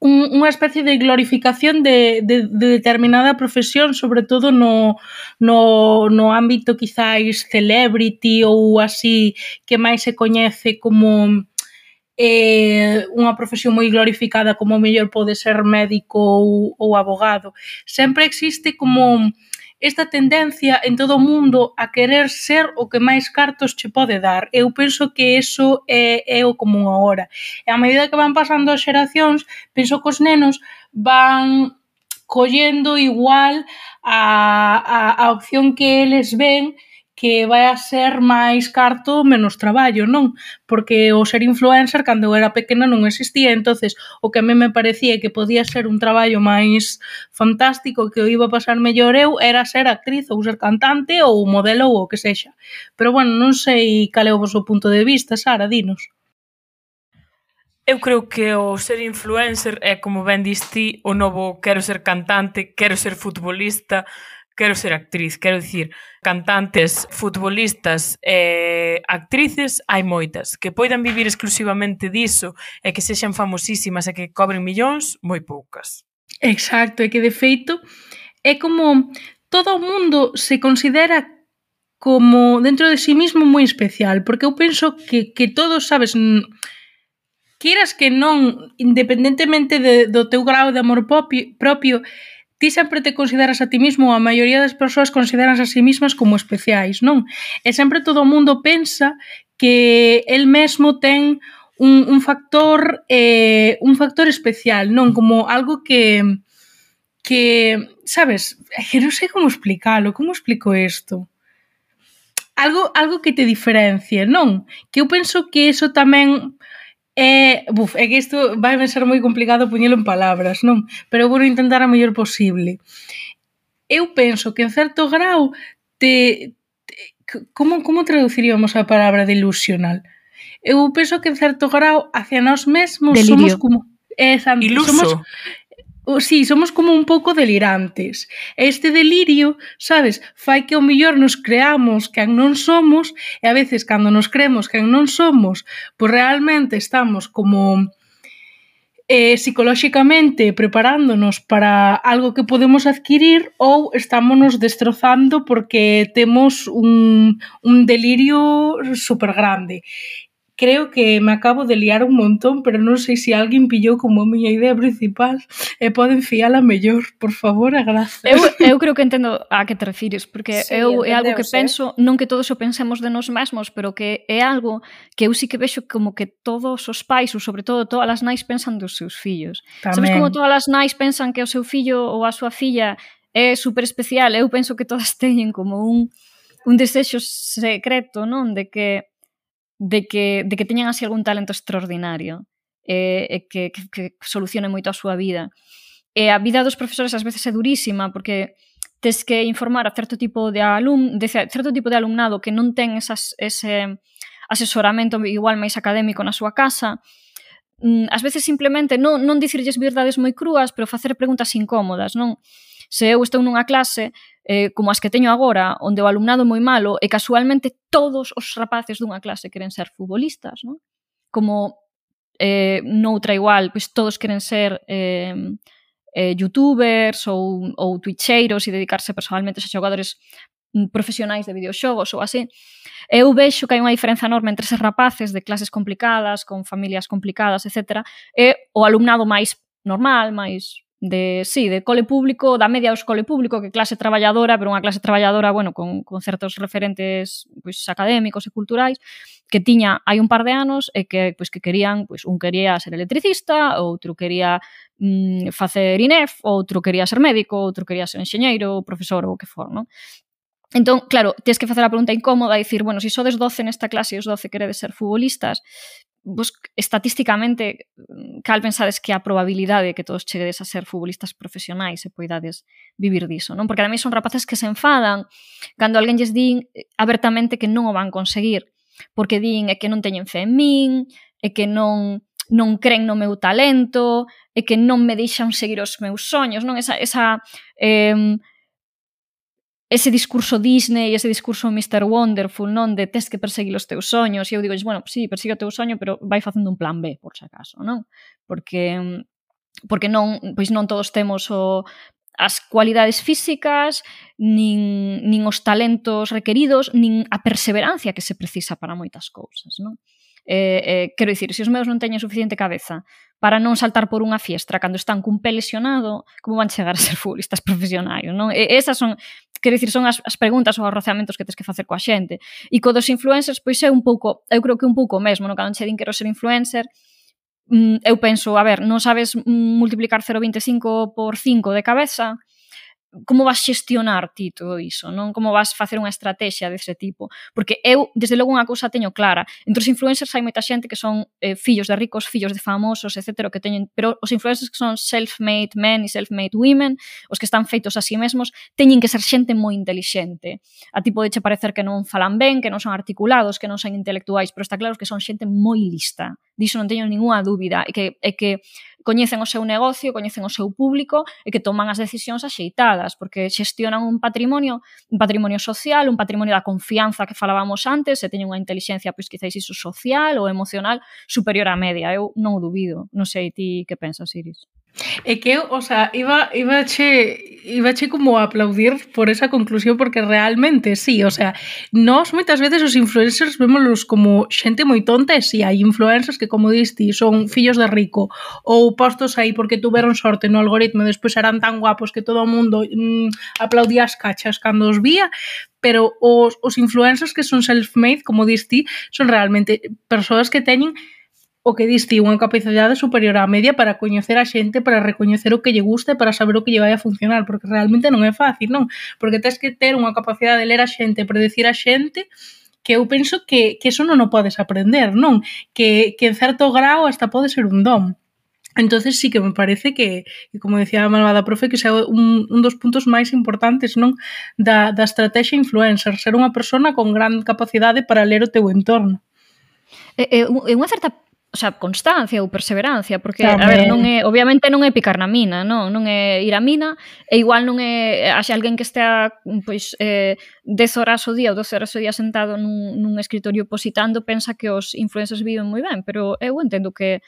un, unha especie de glorificación de, de, de determinada profesión, sobre todo no, no, no ámbito quizáis celebrity ou así que máis se coñece como eh, unha profesión moi glorificada como mellor pode ser médico ou, ou abogado. Sempre existe como esta tendencia en todo o mundo a querer ser o que máis cartos che pode dar. Eu penso que eso é, é o común agora. E a medida que van pasando as xeracións, penso que os nenos van collendo igual a, a, a opción que eles ven que vai a ser máis carto menos traballo, non? Porque o ser influencer cando eu era pequena non existía, entonces o que a mí me parecía que podía ser un traballo máis fantástico que o iba a pasar mellor eu era ser actriz ou ser cantante ou modelo ou o que sexa. Pero bueno, non sei cal é o vosso punto de vista, Sara, dinos. Eu creo que o ser influencer é, como ben diste, o novo quero ser cantante, quero ser futbolista, quero ser actriz. Quero dicir, cantantes, futbolistas e eh, actrices hai moitas. Que poidan vivir exclusivamente diso e que sexan famosísimas e que cobren millóns, moi poucas. Exacto, e que de feito é como todo o mundo se considera como dentro de sí mismo moi especial, porque eu penso que, que todos, sabes, queiras que non, independentemente de, do teu grau de amor propio, propio ti sempre te consideras a ti mismo, a maioría das persoas consideranse a sí mismas como especiais, non? E sempre todo o mundo pensa que el mesmo ten un, un factor eh, un factor especial, non? Como algo que que, sabes, que non sei como explicalo, como explico isto? Algo, algo que te diferencie, non? Que eu penso que eso tamén Eh, buf, é que isto vai ser moi complicado poñelo en palabras, non? Pero vou intentar a mellor posible. Eu penso que en certo grau te, te como, como traduciríamos a palabra delusional? Eu penso que en certo grau hacia nós mesmos Delirio. somos como... Eh, Iluso. Somos, o, sí, somos como un pouco delirantes. Este delirio, sabes, fai que o mellor nos creamos que non somos e a veces cando nos creemos que non somos, pois realmente estamos como eh, psicolóxicamente preparándonos para algo que podemos adquirir ou estámonos destrozando porque temos un, un delirio super grande creo que me acabo de liar un montón, pero non sei se alguén pillou como a miña idea principal eh, e poden fiala mellor, por favor, a graza. Eu, eu creo que entendo a que te refires, porque sí, eu é algo que eh? penso, non que todos o pensemos de nós mesmos, pero que é algo que eu sí que vexo como que todos os pais, ou sobre todo todas as nais pensan dos seus fillos. Tamén. Sabes como todas as nais pensan que o seu fillo ou a súa filla é super especial, eu penso que todas teñen como un un desexo secreto, non? De que de que, de que teñan así algún talento extraordinario eh, que, que, que solucione moito a súa vida. E a vida dos profesores ás veces é durísima porque tes que informar a certo tipo de alum, de certo tipo de alumnado que non ten esas, ese asesoramento igual máis académico na súa casa. Mm, ás veces simplemente non, non dicirlles verdades moi crúas, pero facer preguntas incómodas, non? Se eu estou nunha clase eh, como as que teño agora, onde o alumnado moi malo e casualmente todos os rapaces dunha clase queren ser futbolistas, non? Como eh, noutra igual, pois todos queren ser eh, eh, youtubers ou, ou twitcheiros e dedicarse personalmente a xogadores mm, profesionais de videoxogos ou así. Eu vexo que hai unha diferenza enorme entre eses rapaces de clases complicadas, con familias complicadas, etc. E o alumnado máis normal, máis de, sí, de cole público, da media aos cole público, que clase traballadora, pero unha clase traballadora, bueno, con, con certos referentes pois, académicos e culturais, que tiña hai un par de anos e que pois que querían, pois un quería ser electricista, outro quería mm, facer INEF, outro quería ser médico, outro quería ser enxeñeiro, profesor ou o que for, non? Entón, claro, tens que facer a pregunta incómoda e dicir, bueno, se si sodes 12 nesta clase e os 12 queredes ser futbolistas, vos estatisticamente cal pensades que a probabilidade que todos cheguedes a ser futbolistas profesionais e poidades vivir diso, non? Porque tamén son rapaces que se enfadan cando alguén lles din eh, abertamente que non o van conseguir, porque din é que non teñen fe en min, é que non non cren no meu talento, e que non me deixan seguir os meus soños, non? Esa, esa eh, ese discurso Disney, ese discurso Mr. Wonderful, non de tes que perseguir os teus soños, e eu digo, bueno, sí, persigue o teu soño, pero vai facendo un plan B, por se acaso, non? Porque porque non, pois non todos temos o as cualidades físicas, nin, nin os talentos requeridos, nin a perseverancia que se precisa para moitas cousas, non? Eh, eh, quero dicir, se os meus non teñen suficiente cabeza para non saltar por unha fiestra cando están cun pé lesionado, como van chegar a ser futbolistas profesionais, non? E esas son, quero dicir, son as, as preguntas ou os roceamentos que tes que facer coa xente. E co dos influencers, pois é un pouco, eu creo que un pouco mesmo, non? Cando che din quero ser influencer, mm, eu penso, a ver, non sabes multiplicar 0,25 por 5 de cabeza, como vas xestionar ti todo iso, non? Como vas facer unha estrategia dese tipo? Porque eu, desde logo, unha cousa teño clara. Entre os influencers hai moita xente que son eh, fillos de ricos, fillos de famosos, etc. Que teñen, pero os influencers que son self-made men e self-made women, os que están feitos a sí mesmos, teñen que ser xente moi intelixente. A ti pode che parecer que non falan ben, que non son articulados, que non son intelectuais, pero está claro que son xente moi lista. Diso non teño ninguna dúbida. E que, e que coñecen o seu negocio, coñecen o seu público e que toman as decisións axeitadas, porque xestionan un patrimonio, un patrimonio social, un patrimonio da confianza que falábamos antes, e teñen unha inteligencia, pois quizáis iso social ou emocional superior á media, eu non o dubido. Non sei ti que pensas, Iris. É que eu, o sea, iba, iba che, iba che como a aplaudir por esa conclusión porque realmente sí, o sea, nós moitas veces os influencers vémolos como xente moi tonta e si sí, hai influencers que como diste son fillos de rico ou postos aí porque tuveron sorte no algoritmo e despois eran tan guapos que todo o mundo mm, aplaudía as cachas cando os vía, pero os, os influencers que son self-made, como diste, son realmente persoas que teñen o que diste unha capacidade superior á media para coñecer a xente, para recoñecer o que lle guste, para saber o que lle vai a funcionar, porque realmente non é fácil, non? Porque tens que ter unha capacidade de ler a xente, predecir a xente, que eu penso que, que eso non o podes aprender, non? Que, que en certo grau hasta pode ser un dom. Entonces sí que me parece que, como decía a malvada profe, que xa un, un dos puntos máis importantes non da, da estrategia influencer, ser unha persona con gran capacidade para ler o teu entorno. É, é unha certa o sea, constancia ou perseverancia, porque Tamén. a ver, non é, obviamente non é picar na mina, non, non é ir á mina, e igual non é haxe alguén que estea pois eh 10 horas o día ou 12 horas o día sentado nun, nun escritorio positando, pensa que os influencers viven moi ben, pero eu entendo que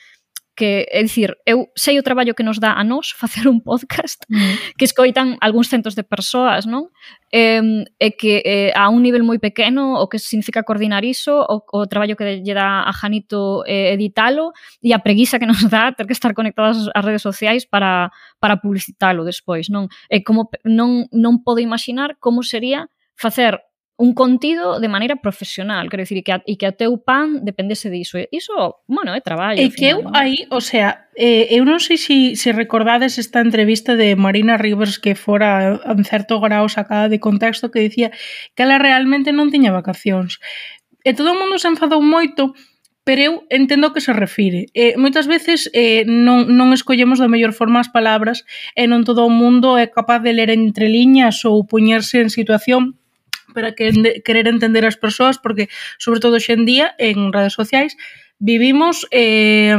que, é dicir, eu sei o traballo que nos dá a nós facer un podcast mm. que escoitan algúns centos de persoas, non? E, e que e, a un nivel moi pequeno o que significa coordinar iso, o, o traballo que lle dá a Janito eh, editalo e a preguisa que nos dá ter que estar conectadas ás redes sociais para, para publicitalo despois, non? E como non, non podo imaginar como sería facer un contido de maneira profesional, quero dicir, e que, a, e que o teu pan dependese diso. Iso, bueno, é traballo. E final, que eu aí, o sea, eh, eu non sei se, si, se si recordades esta entrevista de Marina Rivers que fora en certo grau sacada de contexto que dicía que ela realmente non tiña vacacións. E todo o mundo se enfadou moito pero eu entendo que se refire. Eh, moitas veces eh, non, non escollemos da mellor forma as palabras e non todo o mundo é capaz de ler entre liñas ou poñerse en situación para que querer entender as persoas porque sobre todo hoxendía en redes sociais vivimos eh,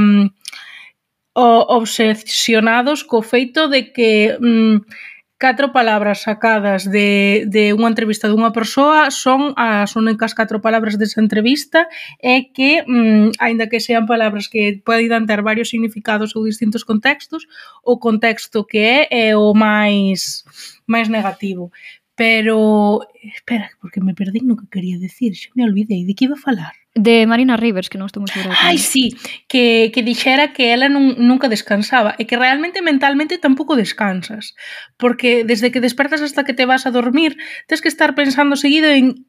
obsesionados co feito de que mm, catro palabras sacadas de, de unha entrevista dunha persoa son as únicas catro palabras desa entrevista e que, mm, aínda que sean palabras que poden ter varios significados ou distintos contextos, o contexto que é é o máis máis negativo. Pero, espera, porque me perdí no que quería decir, xa me olvidei, de que iba a falar? De Marina Rivers, que non estou moi segura. Ai, sí, que, que dixera que ela nun, nunca descansaba e que realmente mentalmente tampouco descansas. Porque desde que despertas hasta que te vas a dormir, tens que estar pensando seguido en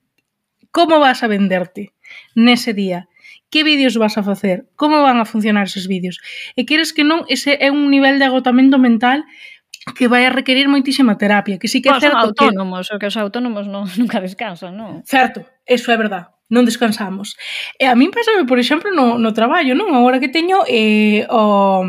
como vas a venderte nese día que vídeos vas a facer, como van a funcionar esos vídeos. E queres que non, ese é un nivel de agotamento mental que vai a requerir moitísima terapia, que sí que é certo son autónomos, que... o que os autónomos non, nunca descansan, non? Certo, eso é verdad non descansamos. E a min pasame, por exemplo, no, no traballo, non? Agora que teño eh, o,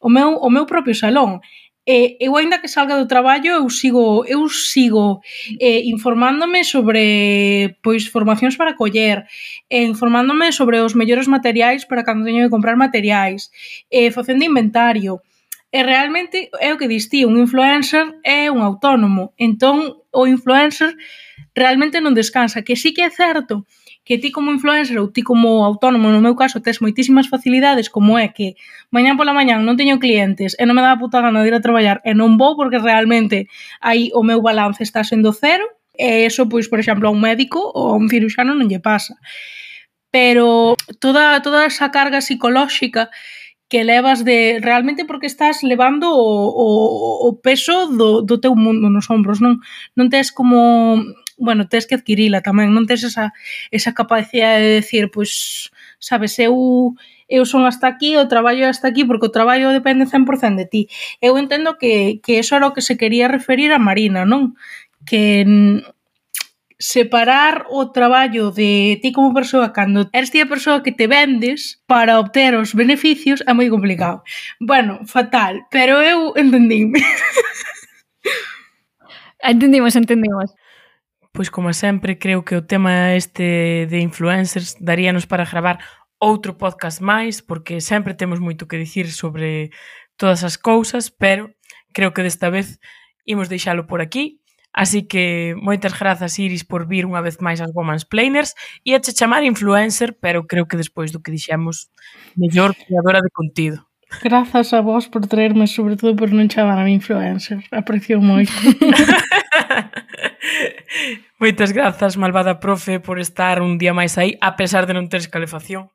o, meu, o meu propio salón, eh, eu aínda que salga do traballo eu sigo eu sigo eh, informándome sobre pois formacións para coller, eh, informándome sobre os mellores materiais para cando teño que comprar materiais, eh, facendo inventario, E realmente é o que distí, un influencer é un autónomo, entón o influencer realmente non descansa, que sí que é certo que ti como influencer ou ti como autónomo, no meu caso, tes moitísimas facilidades, como é que mañán pola mañán non teño clientes e non me dá a puta gana de ir a traballar e non vou porque realmente aí o meu balance está sendo cero, e eso, pois, por exemplo, a un médico ou a un ciruxano non lle pasa. Pero toda, toda esa carga psicolóxica que levas de realmente porque estás levando o, o, o peso do, do teu mundo nos ombros, non non tes como, bueno, tes que adquirila tamén, non tes esa esa capacidade de decir, pois sabes, eu eu son hasta aquí, o traballo hasta aquí, porque o traballo depende 100% de ti. Eu entendo que, que eso era o que se quería referir a Marina, non? Que separar o traballo de ti como persoa cando eres ti a persoa que te vendes para obter os beneficios é moi complicado. Bueno, fatal, pero eu entendíme. entendimos, entendimos. Pois como sempre, creo que o tema este de influencers daríanos para gravar outro podcast máis, porque sempre temos moito que dicir sobre todas as cousas, pero creo que desta vez imos deixalo por aquí Así que moitas grazas Iris por vir unha vez máis as Woman's Planers e a che chamar influencer, pero creo que despois do que dixemos, mellor creadora de contido. Grazas a vos por traerme, sobre todo por non chamar chamarme influencer. Aprecio moito. Moitas grazas, malvada profe, por estar un día máis aí, a pesar de non teres calefacción.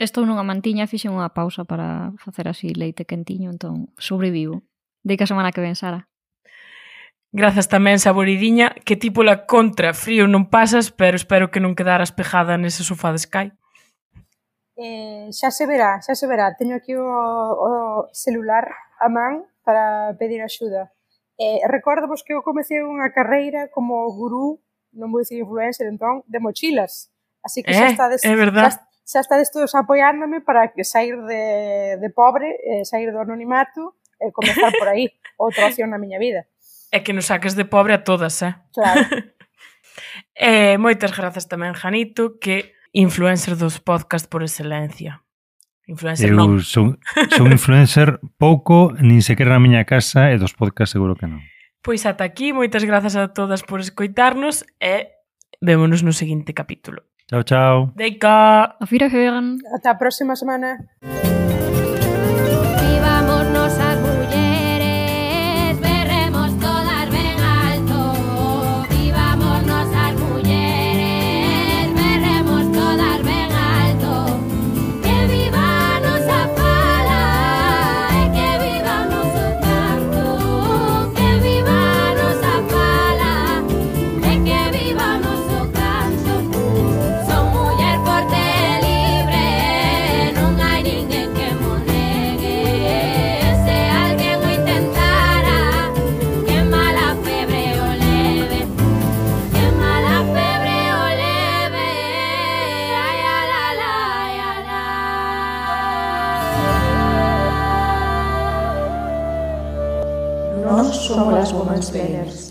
Estou nunha mantiña, fixen unha pausa para facer así leite quentiño, entón sobrevivo. De que a semana que ven, Sara. Grazas tamén, Saboridiña, que ti pola contra frío non pasas, pero espero que non quedaras pejada nese sofá de Sky. Eh, xa se verá, xa se verá. Teño aquí o, o celular a man para pedir axuda. Eh, recordo vos que eu comecei unha carreira como gurú, non vou dicir influencer entón, de mochilas. Así que eh, xa estades, é verdad. Xa, xa estades todos apoiándome para que sair de, de pobre, eh, sair do anonimato e eh, comezar por aí outra opción na miña vida. É que nos saques de pobre a todas, eh? Claro. e eh, moitas grazas tamén, Janito, que influencer dos podcast por excelencia. Influencer Eu non. Son, son influencer pouco, nin sequera na miña casa e dos podcast seguro que non. Pois ata aquí, moitas grazas a todas por escoitarnos e vémonos no seguinte capítulo. Chao, chao. Deika. Auf Wiederhören. Ata a próxima semana. over las women's banners.